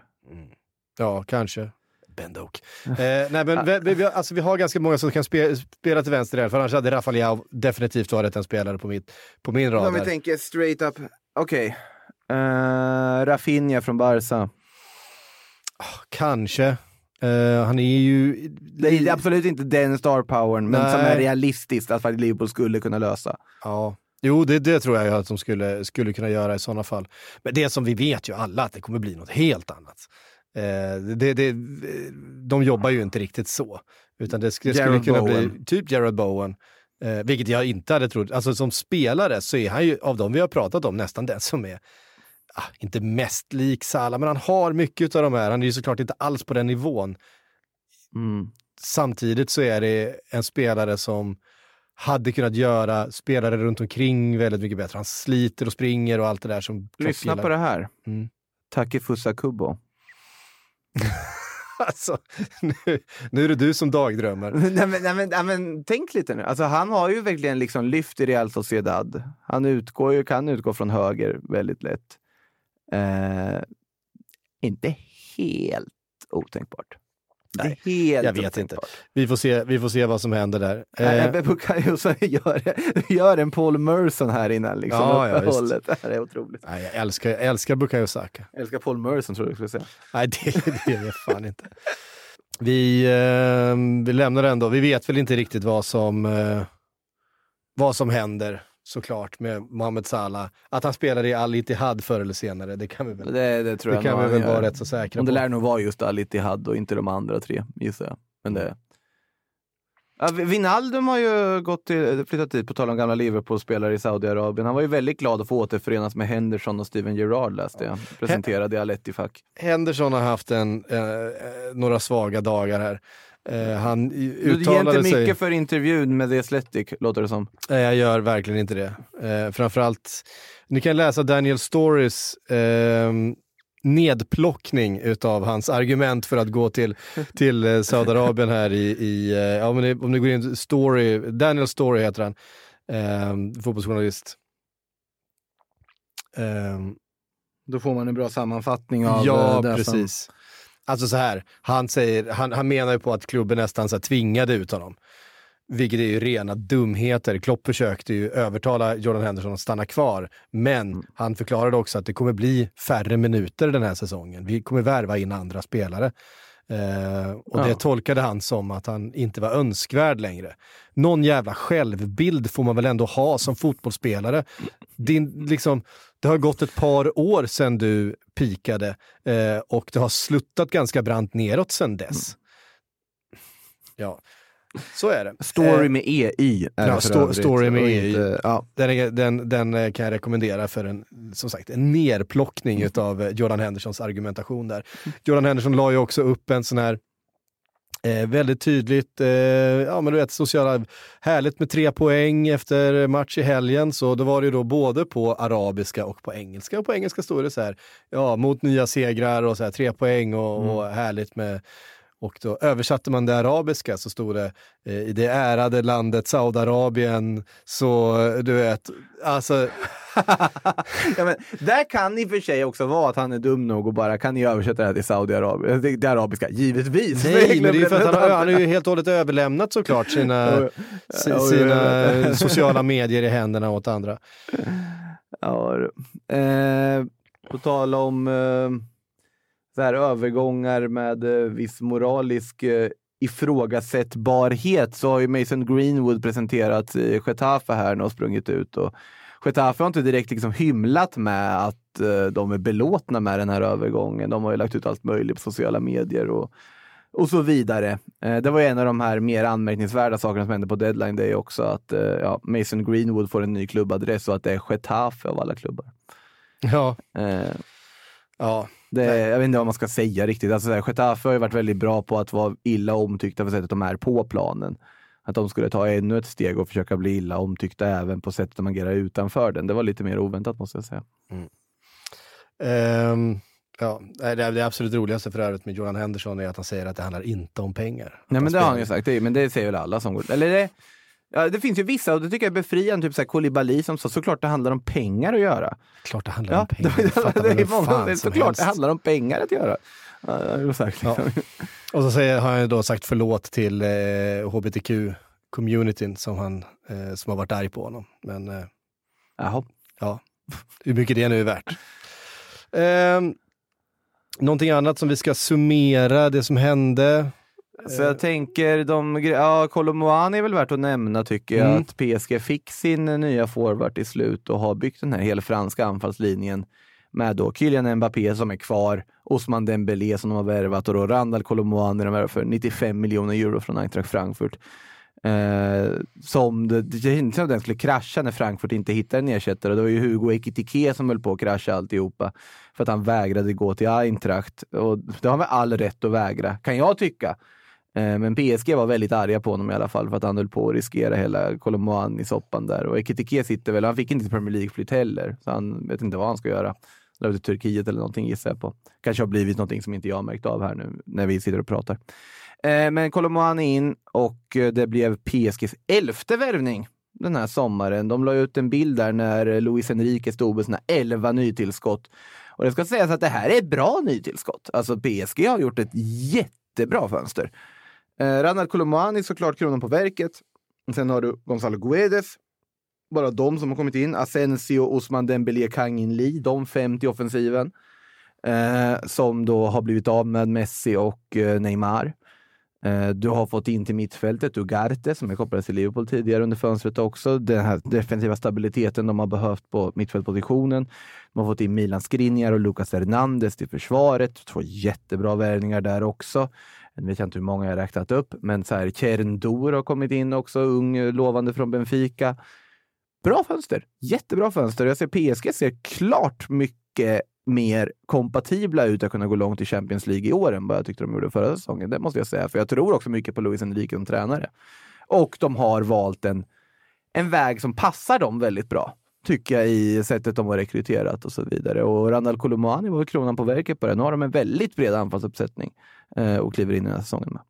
ja, kanske. Ben Doak. Eh, nej, men vi, vi, alltså, vi har ganska många som kan spe, spela till vänster där, för annars hade Rafa Leao definitivt varit en spelare på, mitt, på min rad. Om vi tänker straight up. Okej. Uh, Rafinha från Barca. Kanske. Eh, han är ju... Det är absolut inte den star powern, men som Nej. är realistiskt att faktiskt Liverpool skulle kunna lösa. Ja, jo det, det tror jag att de skulle, skulle kunna göra i sådana fall. Men det som vi vet ju alla att det kommer bli något helt annat. Eh, det, det, de jobbar ju inte riktigt så. Utan det, sk- det skulle Jared kunna Bowen. bli typ Jared Bowen. Eh, vilket jag inte hade trott. Alltså som spelare så är han ju, av dem vi har pratat om, nästan den som är inte mest lik Salah, men han har mycket av de här. Han är ju såklart inte alls på den nivån. Mm. Samtidigt så är det en spelare som hade kunnat göra spelare runt omkring väldigt mycket bättre. Han sliter och springer och allt det där som Lyssna på det här. Mm. Takifusa Kubo. Alltså, nu, nu är det du som dagdrömmer. nej, men, nej, men, nej, men tänk lite nu. Alltså, han har ju verkligen liksom lyft i Real Sociedad. Han utgår ju, kan utgå från höger väldigt lätt. Eh, inte helt otänkbart. Nej, helt jag vet inte. otänkbart. Vi får se, vi får se vad som händer där. Nej, Eh, Ebbe Bukayo så gör, gör en Paul Merson här innan liksom, Ja, ja, uppehållet. Det här är otroligt. nej, jag älskar, jag älskar Bukayo Saka. Jag älskar Paul Merson tror jag skulle säga. Nej, det, det är jag fan inte. Vi, eh, vi lämnar ändå. Vi vet väl inte riktigt vad som, eh, vad som händer såklart med Mohamed Salah. Att han spelar i Al Ittihad förr eller senare, det kan vi väl, Det, det tror det jag kan vi väl vara rätt så säkra Och det på. lär nog vara just Al Ittihad och inte de andra tre, gissar jag. Men det... Ja, Wijnaldum har ju gått till, flyttat dit, på tal om gamla Liverpool-spelare i Saudiarabien. Han var ju väldigt glad att få återförenas med Henderson och Steven Gerrard läste jag. Presenterade i Al Ettifaq. Henderson har haft en, eh, eh, några svaga dagar här. Eh, han i- Du ger uttalade inte mycket sig... för intervjun med The Athletic, låter det som. Nej, jag gör verkligen inte det. Eh, framförallt, ni kan läsa Daniel Storys eh, nedplockning utav hans argument för att gå till, till eh, Saudiarabien här i, i eh, ja, men det, om ni går in, Story, Daniel Story heter han, eh, fotbollsjournalist. Eh, Då får man en bra sammanfattning av ja, eh, det som- precis. Alltså så här, han, säger, han, han menar ju på att klubben nästan så här tvingade ut honom. Vilket är ju rena dumheter. Klopp försökte ju övertala Jordan Henderson att stanna kvar. Men han förklarade också att det kommer bli färre minuter den här säsongen. Vi kommer värva in andra spelare. Eh, och det Ja. tolkade han som att han inte var önskvärd längre. Någon jävla självbild får man väl ändå ha som fotbollsspelare. Din, liksom, det har gått ett par år sedan du pikade eh, och det har sluttat ganska brant neråt sedan dess. Ja, så är det. Story Eh, med är Ja, sto- story med EY. inte- Ja. Den, den, den eh, kan jag rekommendera för en, som sagt, en nerplockning av Jordan Hendersons argumentation där. Jordan Henderson la ju också upp en sån här Eh, väldigt tydligt, eh, ja men du vet, sociala, härligt med tre poäng efter match i helgen. Så då var det ju då både på arabiska och på engelska. Och på engelska stod det så här, ja mot nya segrar och så här, tre poäng och, och härligt med och då översatte man det arabiska så stod det eh, i det ärade landet Saudiarabien så eh, du vet, alltså ja, men där kan i och för sig också vara att han är dum nog och bara kan ni översätta det här till Saudiarabien? Det, det arabiska, givetvis. Nej, men det är ju för att han, han har ju helt och hållet överlämnat såklart sina, sina sociala medier i händerna åt andra. Ja, eh, på tal om eh, så här övergångar med eh, viss moralisk eh, ifrågasättbarhet så har ju Mason Greenwood presenterat i Getafe här nu och sprungit ut. Och Getafe har inte direkt liksom hymlat med att eh, de är belåtna med den här övergången. De har ju lagt ut allt möjligt på sociala medier och, och så vidare. Eh, det var ju en av de här mer anmärkningsvärda sakerna som hände på deadline day också, att eh, ja, Mason Greenwood får en ny klubbadress och att det är Getafe av alla klubbar. Ja, Eh, ja. Det, jag vet inte vad man ska säga riktigt. Alltså, Getafe har ju varit väldigt bra på att vara illa omtyckta för sättet de är på planen. Att de skulle ta ännu ett steg och försöka bli illa omtyckta även på sättet de agerar utanför den. Det var lite mer oväntat måste jag säga. Ehm, ja, nej, det, det absolut roligaste för övrigt med Jordan Henderson är att han säger att det handlar inte om pengar. Nej men det har han ju sagt, det, men det säger väl alla som går... Eller det, ja, det finns ju vissa, och det tycker jag är befriande, typ så här Koulibaly som sa såklart det handlar om pengar att göra. Klart det handlar Ja, om pengar. det, Det det är många, det såklart helst. det handlar om pengar att göra. Ja, sagt, Ja. liksom. Och så säger, har han då sagt förlåt till eh, hbtq-communityn som, han, eh, som har varit arg på honom. Men eh, Jaha. ja, hur mycket det nu är värt. Eh, någonting annat som vi ska summera, det som hände. Så jag tänker, de, ja, Kolomoani är väl värt att nämna tycker jag, Mm. att PSG fick sin eh, nya forward i slut och har byggt den här hela franska anfallslinjen med då Kylian Mbappé som är kvar, Osman Dembélé som de har värvat och då Randall Kolomoani de värvar för 95 miljoner euro från Eintracht Frankfurt. Eh, som det, det kändes som att den skulle krascha när Frankfurt inte hittade en ersättare. Det var ju Hugo Ekitike som höll på att krascha alltihopa för att han vägrade gå till Eintracht. Och det har han väl all rätt att vägra, kan jag tycka. Eh, men PSG var väldigt arga på honom i alla fall för att han höll på att riskera hela Kolomoani-soppan där. Och Ekitike sitter väl, han fick inte Premier League-flytt heller, så han vet inte vad han ska göra. Dra till Turkiet eller någonting gissar jag på. Kanske har blivit någonting som inte jag har märkt av här nu när vi sitter och pratar. Eh, men Men Kolomoani in och eh, det blev PSGs elfte värvning den här sommaren. De la ut en bild där när Luis Enrique stod med sina elva nytillskott. Och det ska sägas att det här är ett bra nytillskott. Alltså PSG har gjort ett jättebra fönster. Eh, Ranald Kolomani såklart kronan på verket. Sen har du Gonzalo Guedes. Bara de som har kommit in. Asensio, Osman Dembélé, Kang In Lee. De fem till offensiven. Eh, som då har blivit av med Messi och eh, Neymar. Eh, Du har fått in till mittfältet Ugarte som är kopplad till Liverpool tidigare under fönstret också. Den här defensiva stabiliteten de har behövt på mittfältpositionen. De har fått in Milan Skriniar och Lucas Hernandez till försvaret. Två jättebra värvningar där också. Nu vet jag inte hur många jag räknat upp, men så här, Kerndour har kommit in också, ung, lovande från Benfica. Bra fönster, jättebra fönster. Jag ser PSG ser klart mycket mer kompatibla ut att kunna gå långt i Champions League i år än vad jag tyckte de gjorde förra säsongen. Det måste jag säga, för jag tror också mycket på Luis Enrique som tränare. Och de har valt en, en väg som passar dem väldigt bra, tycker jag, i sättet de har rekryterat och så vidare. Och Randall Kolomoani var kronan på verket på det. Nu har de en väldigt bred anfallsuppsättning eh, och kliver in i den här säsongen med.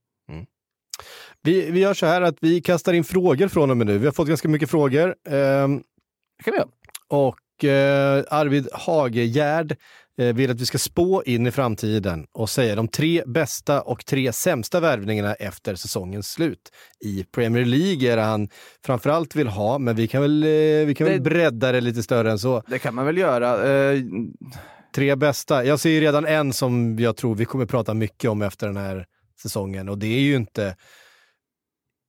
Vi, vi gör så här att vi kastar in frågor från och med nu. Vi har fått ganska mycket frågor. Det kan vi göra. och eh, Arvid Hagegärd eh, vill att vi ska spå in i framtiden och säga de tre bästa och tre sämsta värvningarna efter säsongens slut. I Premier League är det han framförallt vill ha, men vi kan väl, eh, vi kan väl Det- bredda det lite större än så. Det kan man väl göra. Eh, Tre bästa. Jag ser ju redan en som jag tror vi kommer prata mycket om efter den här säsongen och det är ju inte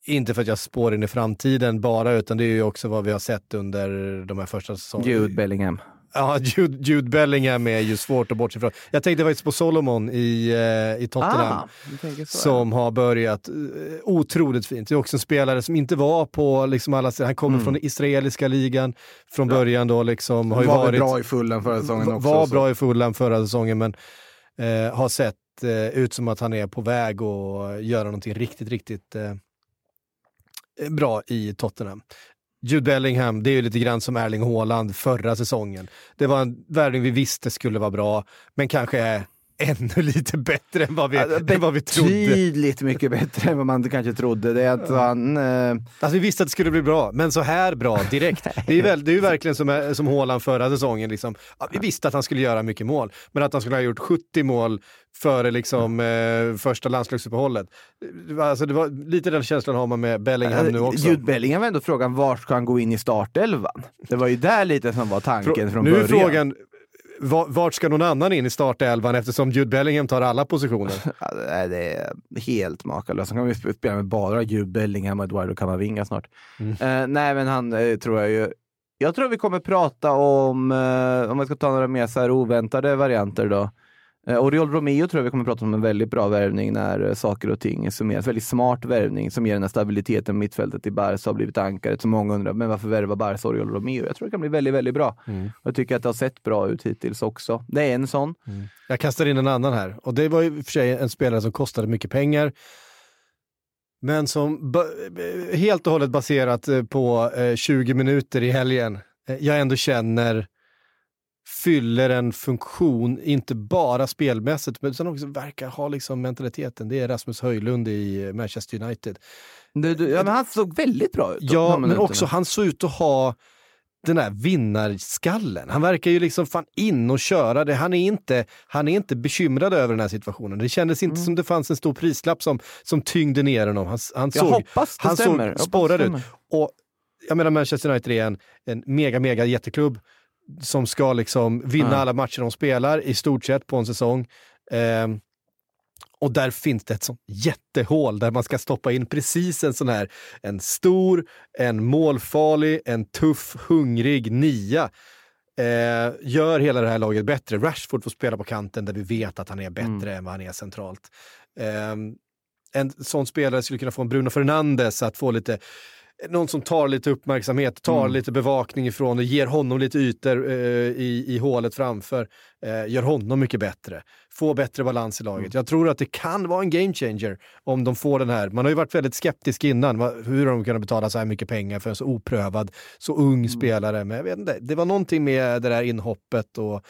inte för att jag spår in i framtiden bara, utan det är ju också vad vi har sett under de här första säsongerna. Jude Bellingham. Ja, Jude, Jude Bellingham är ju svårt att bortse ifrån. Jag tänkte faktiskt på Solomon i, eh, i Tottenham. Ah, som har börjat eh, otroligt fint. Det är också en spelare som inte var på liksom alla Han kommer Mm. från den israeliska ligan från början då liksom. Har ju var varit, bra i fullen förra säsongen var- också. Var så. bra i fullan förra säsongen men eh, har sett eh, ut som att han är på väg att göra någonting riktigt, riktigt eh, bra i Tottenham. Jude Bellingham, det är ju lite grann som Erling Haaland förra säsongen. Det var en värvning vi visste skulle vara bra, men kanske är ännu lite bättre än vad vi, Ja, än vad vi trodde. Betydligt mycket bättre än vad man kanske trodde. Det är att han... Eh, Alltså vi visste att det skulle bli bra, men så här bra direkt. Det är väl, det är ju verkligen som, som Haaland förra säsongen. Liksom. Vi visste att han skulle göra mycket mål, men att han skulle ha gjort 70 mål före liksom, eh, första landslagsuppehållet. Alltså, det var, lite den känslan har man med Bellingham nu också. Jude Bellingham var ändå frågan, var ska han gå in i startelvan? Det var ju där lite som var tanken Frå- från nu början. frågan, vart ska någon annan in i startelvan eftersom Jude Bellingham tar alla positioner? Det är- helt makalöst. Så kan vi sp- spela med bara Jude Bellingham och Eduardo Camavinga snart. Mm. Eh, nej, men han eh, tror jag ju... Jag tror vi kommer prata om, eh, om man ska ta några mer så här oväntade varianter då. Eh, Oriol Romeo tror jag vi kommer prata om en väldigt bra värvning när eh, saker och ting summeras. Väldigt smart värvning som ger den här stabiliteten. Mittfältet i Barca har blivit ankaret. Så många undrar, men varför värva Barca Oriol Romeo? Jag tror det kan bli väldigt, väldigt bra. Mm. Jag tycker att det har sett bra ut hittills också. Det är en sån. Jag kastar in en annan här och det var ju i och för sig en spelare som kostade mycket pengar. Men som ba- helt och hållet baserat eh, på eh, 20 minuter i helgen, eh, jag ändå känner fyller en funktion, inte bara spelmässigt, utan också verkar ha liksom mentaliteten. Det är Rasmus Höjlund i Manchester United. Du, du, ja, men han såg väldigt bra ut. Ja, men också han såg ut att ha den här vinnarskallen. Han verkar ju liksom fan in och köra det. Han är inte, han är inte bekymrad över den här situationen. Det kändes inte som det fanns en stor prislapp som, som tyngde ner honom. Han, han Jag såg, hoppas det han stämmer. Såg sporrad ut. Och jag menar Manchester United är en, en mega, mega jätteklubb som ska liksom vinna Ja. alla matcher de spelar i stort sett på en säsong. Ehm, och där finns det ett sånt jättehål där man ska stoppa in precis en sån här, en stor, en målfarlig, en tuff, hungrig nia. Eh, gör hela det här laget bättre. Rashford får spela på kanten där vi vet att han är bättre än vad han är centralt. Ehm, en sån spelare skulle kunna få en Bruno Fernandes att få lite någon som tar lite uppmärksamhet, tar Mm. lite bevakning ifrån och ger honom lite ytor eh, i, i hålet framför. Eh, gör honom mycket bättre. Få bättre balans i laget. Mm. Jag tror att det kan vara en game changer om de får den här. Man har ju varit väldigt skeptisk innan. Hur har de kunnat betala så här mycket pengar för en så oprövad, så ung Mm. spelare? Men jag vet inte, det var någonting med det där inhoppet och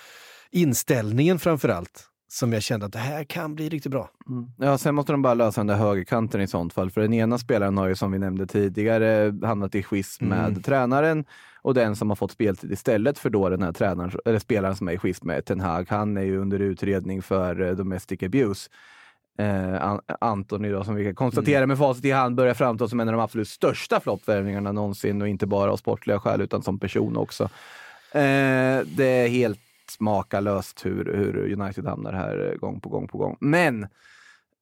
inställningen framför allt som jag kände att det här kan bli riktigt bra. Ja, sen måste de bara lösa den där högerkanten i sånt fall. För den ena spelaren har ju som vi nämnde tidigare hamnat i schism med Mm. tränaren och den som har fått speltid istället för då den här tränaren, eller spelaren som är i schism med Ten Hag, han är ju under utredning för eh, domestic abuse. Eh, An- Antoni då, som vi kan konstatera Mm. med facit i hand börjar framstå som en av de absolut största floppvärvningarna någonsin och inte bara av sportliga skäl utan som person också. Eh, det är helt makalöst hur, hur United hamnar här eh, gång på gång på gång. Men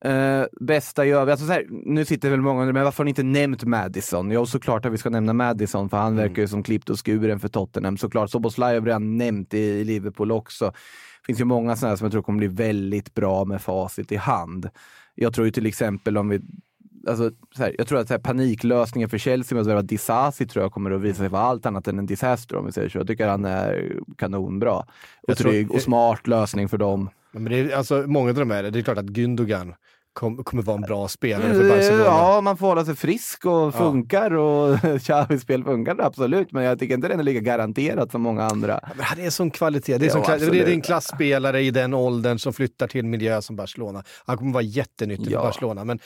Eh, bästa gör vi. Alltså så här, nu sitter väl många undrar, men varför har ni inte nämnt Madison? Jo, såklart att vi ska nämna Madison, för han verkar ju som klippt och skuren för Tottenham. Såklart, Soboslaj har vi redan nämnt i, i Liverpool också. Det finns ju många sådana som jag tror kommer bli väldigt bra med facit i hand. Jag tror ju till exempel om vi Alltså, så här, jag tror att här, paniklösningen för Chelsea med att värva Disasi tror jag kommer att visa sig vara allt annat än en disaster om vi säger så. Jag tycker han är kanonbra. Och Jag tror- trygg och smart lösning för dem. Men det är, alltså, många av de här, det är klart att Gündogan kom, kommer vara en bra spelare för Barcelona. Ja, man får hålla sig frisk och funkar och Xavis spel funkar absolut. Men jag tycker inte den är lika garanterad som många andra. Men han är sån kvalitet. Det är, Ja, sån det är en klassspelare i den åldern som flyttar till en miljö som Barcelona. Han kommer vara jättenyttig Ja. för Barcelona. Men,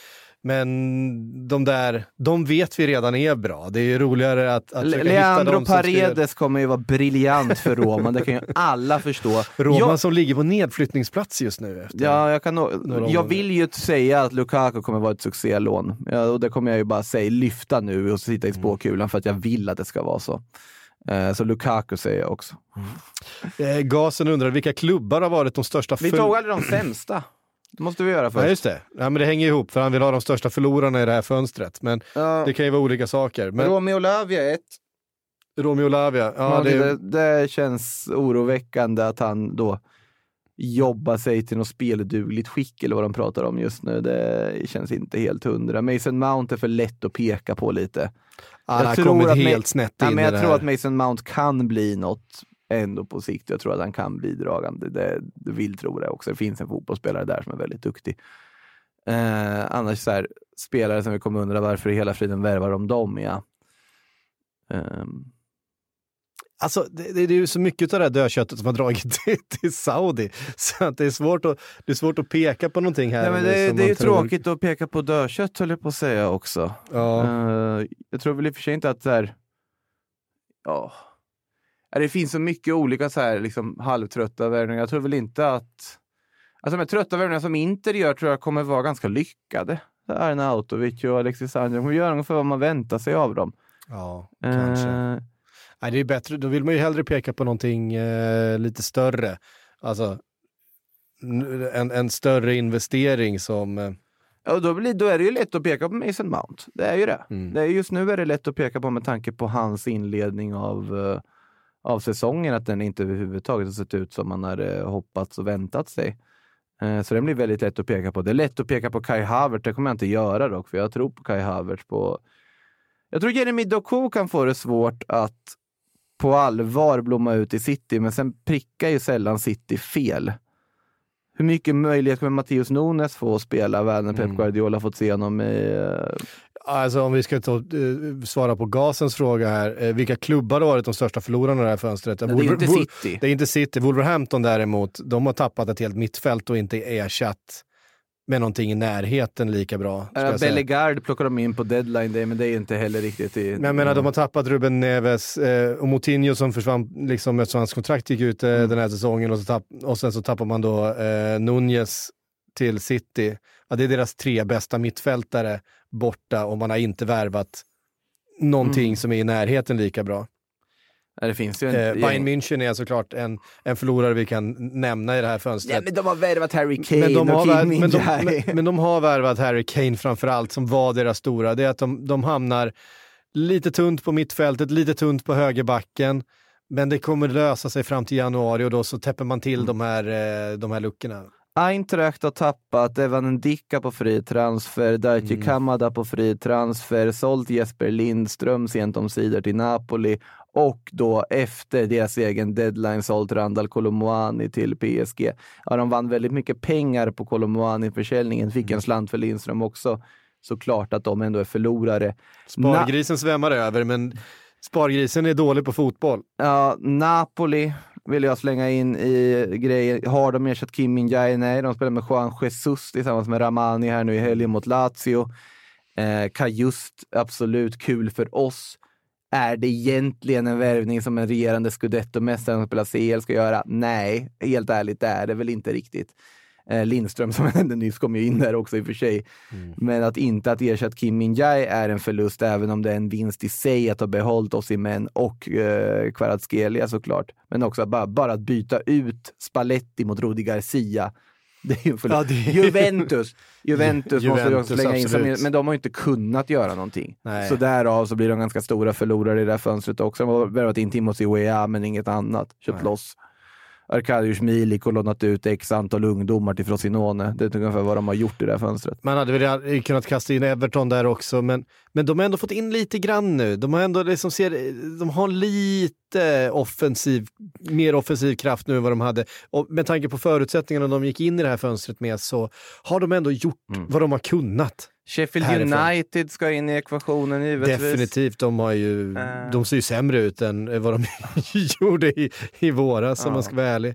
Men de där, de vet vi redan är bra. Det är roligare att, att Le- försöka hitta Leandro dem som ska- Paredes kommer ju vara briljant för Roma, det kan ju alla förstå. Roma Jag- som ligger på nedflyttningsplats just nu. Efter. Ja, jag, kan, nog- jag vill ju säga att Lukaku kommer vara ett succélån. Ja, och det kommer jag ju bara säga, lyfta nu och sitta i Mm. spåkulan för att jag vill att det ska vara så. Eh, så Lukaku säger jag också. Eh, Gasen undrar vilka klubbar har varit de största Vi tog aldrig de sämsta. Det måste vi göra Ja, först. just det. Ja, men det hänger ihop, för han vill ha de största förlorarna i det här fönstret. Men Ja, det kan ju vara olika saker. Men Romeo Lavia ett. Romeo Lavia, ja, Ja, det, det, det känns oroväckande att han då jobbar sig till något speldugligt skick eller vad de pratar om just nu. Det känns inte helt hundra. Mason Mount är för lätt att peka på lite. han har tror kommit att Ma- helt snett Ja, in men jag tror att Mason Mount kan bli något ändå på sikt. Jag tror att han kan bidragande. Det, det vill tro det också. Det finns en fotbollsspelare där som är väldigt duktig. Eh, annars så här, spelare som vi kommer undra varför i hela friden värvar de dem, ja. Ehm, Alltså, det, det, det är ju så mycket av det här dödköttet som har dragit till, till Saudi. Så att det, är svårt att, det är svårt att peka på någonting här. Nej, det, det är ju tror. tråkigt att peka på dödkött höll jag på att säga också. Ja. Eh, jag tror väl i och för sig inte att så här, ja, Ja, det finns så mycket olika så här, liksom, halvtrötta värvningar. Jag tror väl inte att, alltså de här trötta värvningarna som Inter gör tror jag kommer vara ganska lyckade. Arnautovic och Alexis Sanchez, de kommer göra ungefär vad man väntar sig av dem. Ja, kanske. Eh, Nej, det är bättre, då vill man ju hellre peka på någonting eh, lite större. Alltså en, en större investering som... Eh, Ja, då, blir, då är det ju lätt att peka på Mason Mount. Det är ju det. Mm. det är, just nu är det lätt att peka på med tanke på hans inledning av, eh, av säsongen, att den inte överhuvudtaget har sett ut som man hade hoppats och väntat sig. Eh, Så den blir väldigt lätt att peka på. Det är lätt att peka på Kai Havertz, det kommer jag inte göra dock, för jag tror på Kai Havertz. På... Jag tror Jeremy Doku kan få det svårt att på allvar blomma ut i City, men sen prickar ju sällan City fel. Hur mycket möjlighet kommer Matteus Nunes få att spela när Pep Mm. Guardiola fått se honom i... eh, alltså om vi ska ta, eh, svara på Gasens fråga här. Eh, vilka klubbar har varit de största förlorarna i det här fönstret? Det är inte City. Det är inte City. Wolverhampton däremot, de har tappat ett helt mittfält och inte ersatt med någonting i närheten lika bra. Uh, säga. Bellegard plockar de in på deadline day, men det är inte heller riktigt i... Men jag menar, de har tappat Ruben Neves eh, och Moutinho som försvann liksom eftersom hans kontrakt gick ut eh, Mm. den här säsongen och, så tapp, och sen så tappar man då eh, Nunez till City. Ja, det är deras tre bästa mittfältare borta och man har inte värvat någonting Mm. som är i närheten lika bra. Ja, det finns ju en... Eh, Bayern München är såklart en, en förlorare vi kan nämna i det här fönstret. Ja, men de har värvat Harry Kane Men de, har och värv, Kim men, de, men, men de har värvat Harry Kane framförallt, som var deras stora. Det är att de, de hamnar lite tunt på mittfältet, lite tunt på högerbacken. Men det kommer lösa sig fram till januari och då så täpper man till de, här, eh, de här luckorna. Eintracht har tappat Evan Ndicka på fri transfer, Daichi Kamada på fri transfer, sålt Jesper Lindström sent om sidor till Napoli och då efter deras egen deadline sålt Randall Colomuani till PSG. Ja, de vann väldigt mycket pengar på Colomuani-försäljningen, fick en slant för Lindström också. Såklart att de ändå är förlorare. Spargrisen svämmar över, men spargrisen är dålig på fotboll. Ja, Napoli vill jag slänga in i grejen. Har de ersatt Kim min Nej, de spelar med Juan Jesus tillsammans med Ramani här nu i helgen mot Lazio. Eh, Kajust, absolut kul för oss. Är det egentligen en värvning som en regerande scudetto-mästare som spelar CL ska göra? Nej, helt ärligt det är det väl inte riktigt. Eh, Lindström som jag nämnde nyss kom ju in där också i och för sig. Men att inte att ersätta Kim Min-Jae är en förlust, även om det är en vinst i sig att ha behållit Osimhen och eh, Kvaratskhelia såklart. Men också att bara, bara att byta ut Spalletti mot Rudi Garcia. Det är ju en förlust. Ja, det är- Juventus, Juventus måste Juventus, slänga in, som, men de har ju inte kunnat göra någonting. Nej. Så därav så blir de ganska stora förlorare i det här fönstret också. De har värvat in Timothy Weah, men inget annat. Köpt Nej. loss Arkadiusz Milik och lånat ut x antal ungdomar till Frosinone. Det är ungefär vad de har gjort i det här fönstret. Man hade väl kunnat kasta in Everton där också, men, men de har ändå fått in lite grann nu. De har ändå liksom ser, de har lite offensiv, mer offensiv kraft nu än vad de hade. Och med tanke på förutsättningarna de gick in i det här fönstret med så har de ändå gjort vad de har kunnat. Sheffield Härifrån. United ska in i ekvationen givetvis. Definitivt, de, har ju, Eh. de ser ju sämre ut än vad de gjorde i, i våras om Ja. man ska vara ärlig.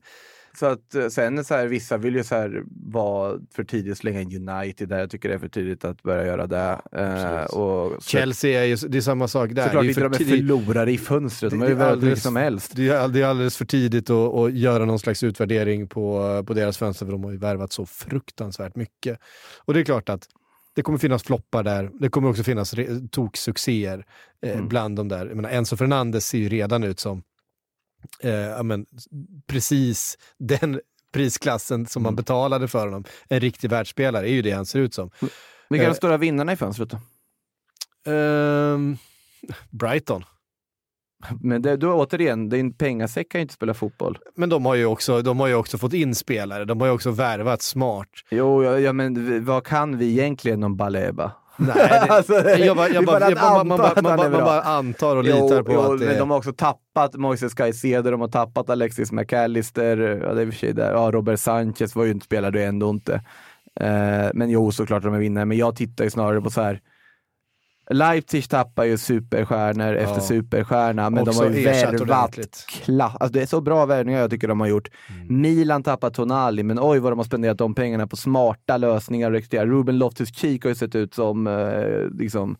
Så att eh, sen så här, vissa vill ju så här vara för tidigt slänga in United där. Jag tycker det är för tidigt att börja göra det. Eh, och Chelsea är ju, det är samma sak där. såklart det är inte de är förlorare i fönstret. De ju är mycket alldeles- som helst. Det är, det är alldeles för tidigt att, att göra någon slags utvärdering på, på deras fönster för de har ju värvat så fruktansvärt mycket. Och det är klart att det kommer finnas floppar där. Det kommer också finnas toksuccéer eh, Mm. bland de där. Jag menar, Enzo Fernandes ser ju redan ut som eh, men, precis den prisklassen som man Mm. betalade för honom. En riktig världsspelare är ju det han ser ut som. Vilka är Eh, de stora vinnarna i fönstret? Ehm, Brighton. Men det, då, återigen, din pengasäck kan ju inte spela fotboll. Men de har, ju också, de har ju också fått in spelare. De har ju också värvat smart. Jo, ja, ja, men vad kan vi egentligen om Baleba? Nej, det, Alltså, jag bara, det är jag bara, bara jag bara, att man, bara, man, man antar och litar på jo, att det jo, men de har också tappat Moises Caicedo, de har tappat Alexis McAllister, ja, det är för sig där. Ja, Robert Sanchez var ju inte spelare ändå inte. Eh, men jo, såklart de är vinnare, men jag tittar ju snarare på så här Leipzig tappar ju superstjärnor efter Ja. superstjärna, men Också de har ju värvat klass. Alltså det är så bra värvningar jag tycker de har gjort. Mm. Milan tappar Tonali, men oj vad de har spenderat de pengarna på smarta lösningar och rekrytera. Ruben Loftus-Cheek har ju sett ut som eh, liksom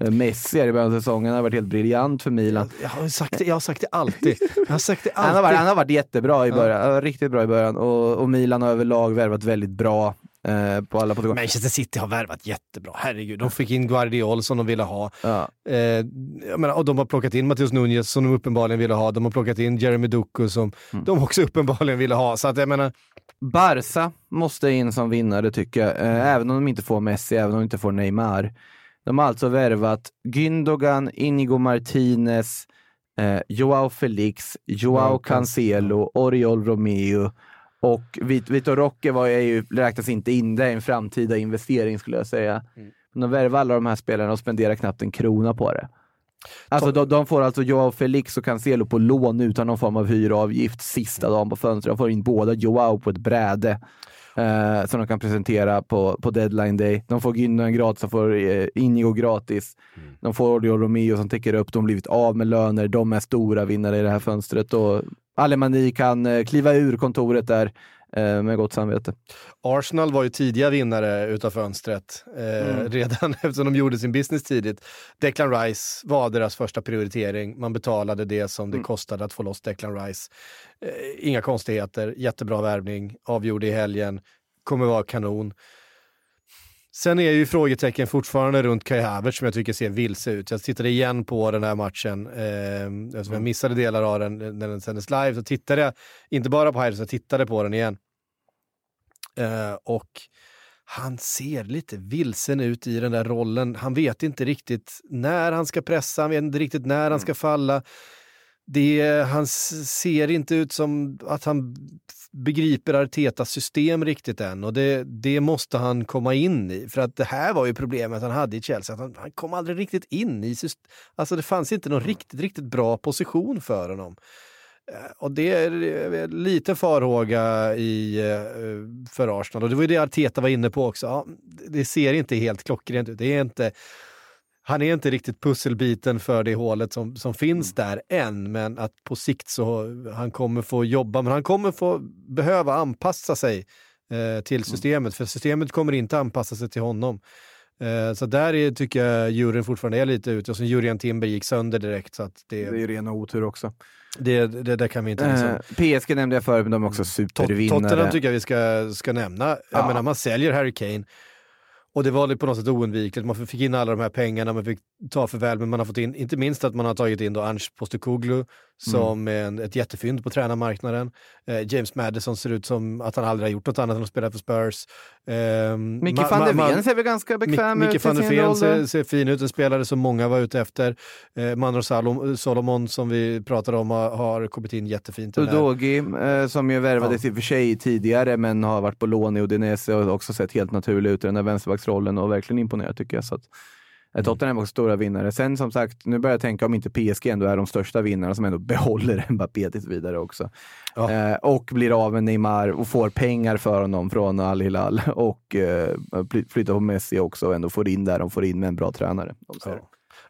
eh, Messi här i början av säsongen. Han har varit helt briljant för Milan. Jag har, sagt det, jag har sagt det alltid. Jag har sagt det alltid. Han har, varit, han har varit jättebra i Ja. början, ja. riktigt bra i början och, och Milan har överlag värvat väldigt bra eh, på alla positioner. Manchester City har värvat jättebra. Herregud, de fick in Guardiol som de ville ha. Ja. Eh, jag menar, och de har plockat in Matheus Nunez som de uppenbarligen ville ha. De har plockat in Jeremy Doku som Mm. de också uppenbarligen ville ha. Så att jag menar, Barca måste in som vinnare tycker jag, eh, även om de inte får Messi, även om de inte får Neymar. De har alltså värvat Gündogan, Inigo Martinez, eh, Joao Felix, Joao Joao Cancelo, Oriol Romeo och Vit- Vitor Roque var, ju, räknas inte in, det är en framtida investering skulle jag säga. Men de värvar alla de här spelarna och spenderar knappt en krona på det. Alltså de, de får alltså Joao Felix och Cancelo på lån utan någon form av hyravgift sista dagen på fönstret. De får in båda Joao på ett bräde eh, som de kan presentera på, på deadline day. De får Gündogan gratis, de får eh, Inigo gratis. De får Oriol Romeo som täcker upp, de har blivit av med löner. De är stora vinnare i det här fönstret och Alemani kan eh, kliva ur kontoret där eh, med gott samvete. Arsenal var ju tidiga vinnare utav fönstret eh, Mm. redan eftersom de gjorde sin business tidigt. Declan Rice var deras första prioritering. Man betalade det som det Mm. kostade att få loss Declan Rice. Eh, inga konstigheter, jättebra värvning, avgjorde i helgen, kommer vara kanon. Sen är ju frågetecken fortfarande runt Kai Havertz som jag tycker ser vilse ut. Jag tittade igen på den här matchen, eh, eftersom jag missade delar av den när den sändes live, så tittade jag inte bara på Havertz, jag tittade på den igen. Eh, och han ser lite vilsen ut i den där rollen. Han vet inte riktigt när han ska pressa, han vet inte riktigt när han ska falla. Det, han ser inte ut som att han begriper Artetas system riktigt än och det, det måste han komma in i. För att det här var ju problemet han hade i Chelsea, att han, han kom aldrig riktigt in i systemet. Alltså det fanns inte någon riktigt, riktigt bra position för honom. Eh, och det är lite farhåga i, eh, för Arsenal och det var ju det Arteta var inne på också. Ja, det ser inte helt klockrent ut. Det är inte, han är inte riktigt pusselbiten för det hålet som, som finns där än, men att på sikt så han kommer få jobba, men han kommer få behöva anpassa sig eh, till systemet, för systemet kommer inte anpassa sig till honom. Eh, så där är, tycker jag juryn fortfarande är lite ute, och sen Jurian Timber gick sönder direkt, så att det, Det är ju ren otur också. det, det, där kan vi inte liksom... Eh, PSG nämnde jag förut, men de är också Tot- supervinnare. Tottenham tycker jag vi ska, ska nämna. Jag Ja. menar, man säljer Harry Kane och det var på något sätt oundvikligt. Man fick in alla de här pengarna, man fick ta för väl, men man har fått in, inte minst att man har tagit in då Ange Postekoglu som är en, ett jättefynd på tränarmarknaden. Eh, James Madison ser ut som att han aldrig har gjort något annat än att spela för Spurs. Eh, Micke ma- van der Ven ser väl ganska bekväm Micke ut i van der Ven ser, ser fin ut, en spelare som många var ute efter. Eh, Manor Salom, Solomon som vi pratade om har, har kommit in jättefint. Udogi, eh, som ju värvades i och för sig tidigare men har varit på lån i Udinese och också sett helt naturlig ut i den där vänsterbacksrollen och verkligen imponerat tycker jag. Så att, Tottenham är också stora vinnare. Sen som sagt, nu börjar jag tänka om inte PSG ändå är de största vinnarna som ändå behåller Mbappé tills vidare också. Ja. Eh, och blir av med Neymar och får pengar för honom från Al Hilal och eh, fly- flyttar på Messi också och ändå får in där de får in med en bra tränare. Ja.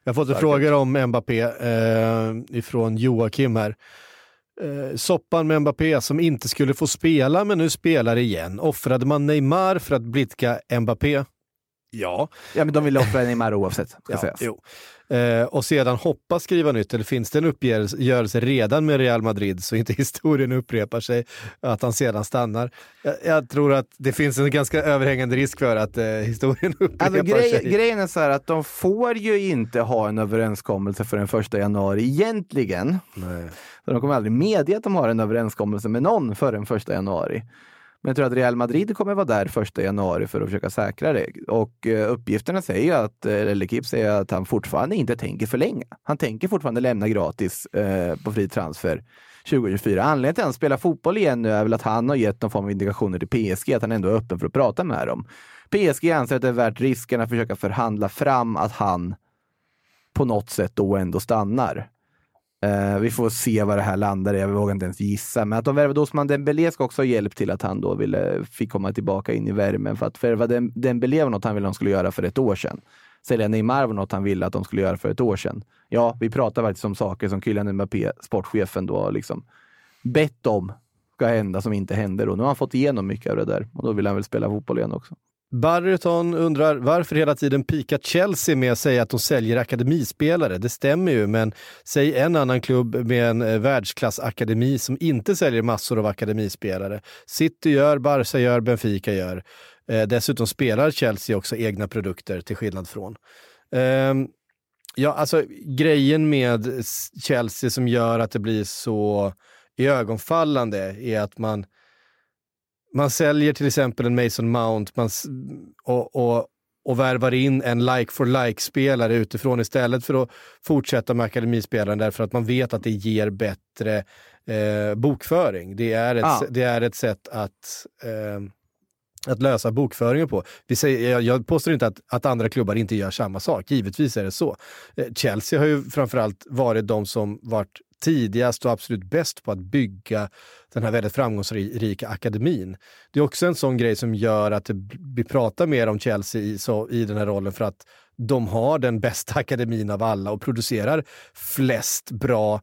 Jag har fått en frågor om Mbappé eh, ifrån Joakim här. eh, soppan med Mbappé som inte skulle få spela men nu spelar igen. Offrade man Neymar för att blidka Mbappé? Ja. Ja, men de vill offra Neymar oavsett. Ska Ja, sägas. jo. Eh, och sedan hoppas skriva nytt, eller finns det en uppgörelse redan med Real Madrid så inte historien upprepar sig, att han sedan stannar. Jag, jag tror att det finns en ganska överhängande risk för att eh, historien upprepar Alltså, grej, sig. grejen är så här att de får ju inte ha en överenskommelse för den första januari egentligen. Nej. Så de kommer aldrig medge att de har en överenskommelse med någon för den första januari. Men jag tror att Real Madrid kommer vara där första januari för att försöka säkra det. Och eh, uppgifterna säger ju att, eh, eller Kip säger att han fortfarande inte tänker förlänga. Han tänker fortfarande lämna gratis eh, på fri transfer 2024. Anledningen till att han spelar fotboll igen nu är väl att han har gett någon form av indikationer till PSG att han ändå är öppen för att prata med dem. PSG anser att det är värt risken att försöka förhandla fram att han på något sätt då ändå stannar. Uh, vi får se vad det här landar i, jag vågar inte ens gissa. Men att de värvade Osman Dembélé ska också ha hjälp till att han då ville, fick komma tillbaka in i värmen. För att värva Dembélé var något han ville att de skulle göra för ett år sedan. Sälja Neymar var något han ville att de skulle göra för ett år sedan. Ja, vi pratar faktiskt om saker som Kylian Mbappé, sportchefen, då har liksom bett om ska hända som inte händer. Och nu har han fått igenom mycket av det där och då vill han väl spela fotboll igen också. Barryton undrar varför hela tiden pika Chelsea med att säga att de säljer akademispelare. Det stämmer ju, men säg en annan klubb med en eh, världsklassakademi som inte säljer massor av akademispelare. City gör, Barca gör, Benfica gör. Eh, dessutom spelar Chelsea också egna produkter till skillnad från. Eh, ja, alltså grejen med Chelsea som gör att det blir så iögonfallande är att man man säljer till exempel en Mason Mount man, och, och, och värvar in en like for like-spelare utifrån istället för att fortsätta med akademispelaren därför att man vet att det ger bättre eh, bokföring. Det är ett, Ja. det är ett sätt att eh, att lösa bokföringen på. Vi säger, jag, jag påstår inte att, att andra klubbar inte gör samma sak, givetvis är det så. Eh, Chelsea har ju framförallt varit de som varit tidigast och absolut bäst på att bygga den här väldigt framgångsrika akademin. Det är också en sån grej som gör att vi pratar mer om Chelsea i, så, i den här rollen för att de har den bästa akademin av alla och producerar flest bra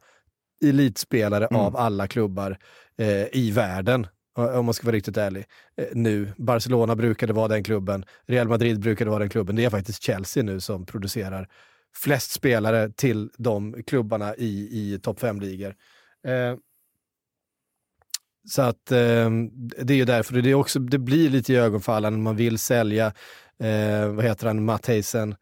elitspelare av alla klubbar eh, i världen. Om man ska vara riktigt ärlig. Eh, nu. Barcelona brukade vara den klubben. Real Madrid brukade vara den klubben. Det är faktiskt Chelsea nu som producerar flest spelare till de klubbarna i, i topp 5-ligor. Eh, så att eh, det är ju därför det, är också, det blir lite i ögonfallande när man vill sälja, eh, vad heter han, Matheisen?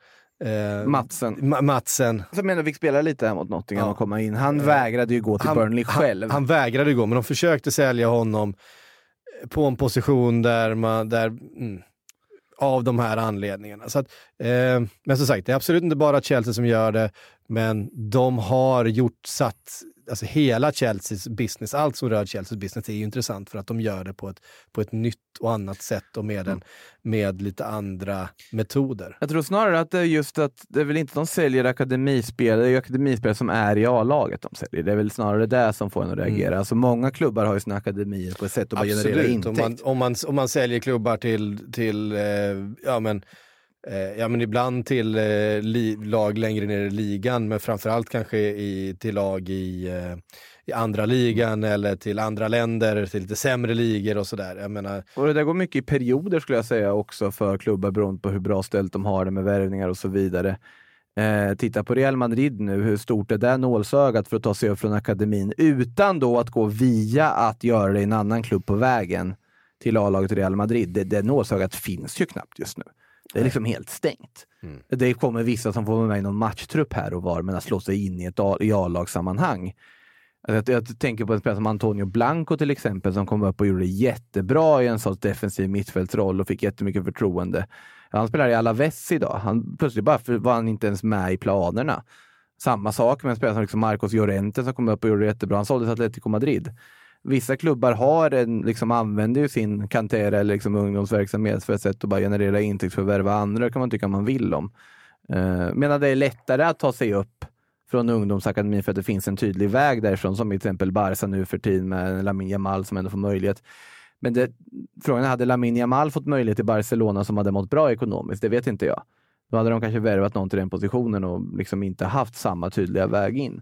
Eh, Matsen. Ma- Matsen. Som ändå fick spela lite här mot Nottingham Ja. och komma in. Han vägrade ju gå till Burnley själv. Han, han vägrade gå, men de försökte sälja honom på en position där man, där, mm, av de här anledningarna. Så att, eh, men som sagt, det är absolut inte bara Chelsea som gör det, men de har gjort, satt, alltså hela Chelseas business, allt som rör Chelseas business är ju intressant för att de gör det på ett, på ett nytt och annat sätt och med, en, med lite andra metoder. Jag tror snarare att det är just att det är väl inte de säljer akademispelare, det är ju akademispelare som är i A-laget de säljer. Det är väl snarare det som får en att reagera. Alltså många klubbar har ju sina akademier på ett sätt att bara generera Absolut, om intäkt. man, om, man, om man säljer klubbar till, till eh, ja, men, Eh, ja men ibland till eh, li, lag längre ner i ligan, men framförallt kanske i, till lag i, eh, i andra ligan eller till andra länder, till lite sämre ligor och sådär. Jag menar, Och det där går mycket i perioder skulle jag säga också för klubbar beroende på hur bra ställt de har det med värvningar och så vidare. Eh, titta på Real Madrid nu, hur stort är det nålsögat för att ta sig upp från akademin utan då att gå via att göra det i en annan klubb på vägen till A-laget Real Madrid. Det, det nålsögat finns ju knappt just nu. Det är liksom helt stängt. Det kommer vissa som får vara med i någon matchtrupp här och var, men att slå sig in i ett A-lagssammanhang. Alltså, Jag, jag tänker på en spelare som Antonio Blanco till exempel som kom upp och gjorde det jättebra i en sorts defensiv mittfältsroll och fick jättemycket förtroende. Han spelar i Alaves idag. Han, plötsligt bara för, var han inte ens med i planerna. Samma sak med en spelare som liksom Marcos Llorente som kom upp och gjorde det jättebra. Han såldes till Atletico Madrid. Vissa klubbar har en, liksom, använder ju sin kantera eller liksom, ungdomsverksamhet för ett sätt att bara generera intäkt för att värva andra. Kan man tycka man vill om. Eh, medan det är lättare att ta sig upp från ungdomsakademin för att det finns en tydlig väg därifrån, som till exempel Barca nu för tiden med Lamine Jamal som ändå får möjlighet. Men det, frågan är, hade Lamine Jamal fått möjlighet i Barcelona som hade mått bra ekonomiskt? Det vet inte jag. Då hade de kanske värvat någon till den positionen och liksom inte haft samma tydliga väg in.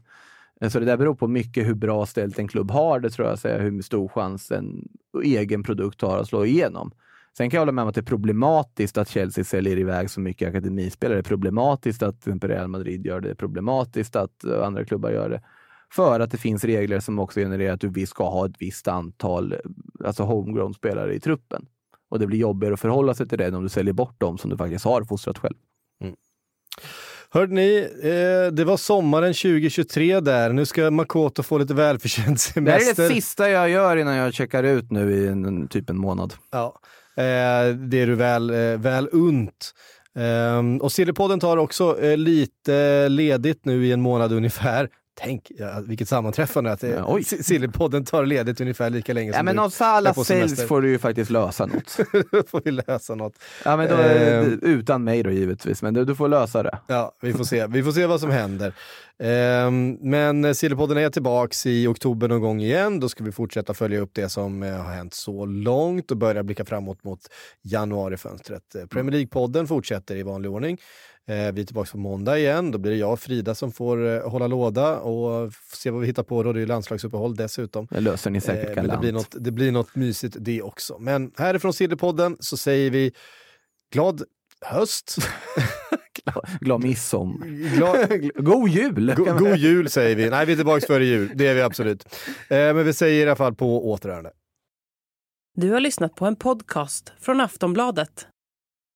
Eh, så det där beror på mycket hur bra ställt en klubb har. Det tror jag säger hur stor chans en egen produkt har att slå igenom. Sen kan jag hålla med om att det är problematiskt att Chelsea säljer iväg så mycket akademispelare. Det är problematiskt att till exempel Real Madrid gör det. Det är problematiskt att eh, andra klubbar gör det. För att det finns regler som också genererar att du ska ha ett visst antal eh, alltså homegrown-spelare i truppen. Och det blir jobbigare att förhålla sig till det än om du säljer bort dem som du faktiskt har fostrat själv. Mm. Hörde ni, eh, det var sommaren 2023 där. Nu ska Makoto få lite välförtjänt Det här är semester. det sista jag gör innan jag checkar ut nu i en, en, typ en månad. Ja, eh, det är du väl, eh, väl unt. Um, och Sillypodden tar också eh, lite ledigt nu i en månad ungefär. Tänk ja, vilket sammanträffande att Ja, eh. Si- Sillypodden tar ledigt ungefär lika länge Ja, som men du på säljs semester. får du ju faktiskt lösa något. Då får vi lösa något. Ja, men då, Ehm. Utan mig då givetvis, men du, du får lösa det. Ja, vi får se. Vi får se vad som händer. Ehm, men Sillypodden är tillbaks i oktober någon gång igen. Då ska vi fortsätta följa upp det som eh, har hänt så långt och börja blicka framåt mot januarifönstret. Eh, Premier League-podden fortsätter i vanlig ordning. Eh, vi är tillbaka på måndag igen. Då blir det jag och Frida som får eh, hålla låda och se vad vi hittar på. Då. Det är ju landslagsuppehåll dessutom. Det löser ni säkert Eh, men det galant. blir, något, det blir något mysigt det också. Men härifrån Sillypodden så säger vi glad höst. Glad midsommar. Glad, God jul! Go- God jul säger vi. Nej, vi är tillbaka före jul. Det är vi absolut. Eh, men vi säger i alla fall på återhörande. Du har lyssnat på en podcast från Aftonbladet.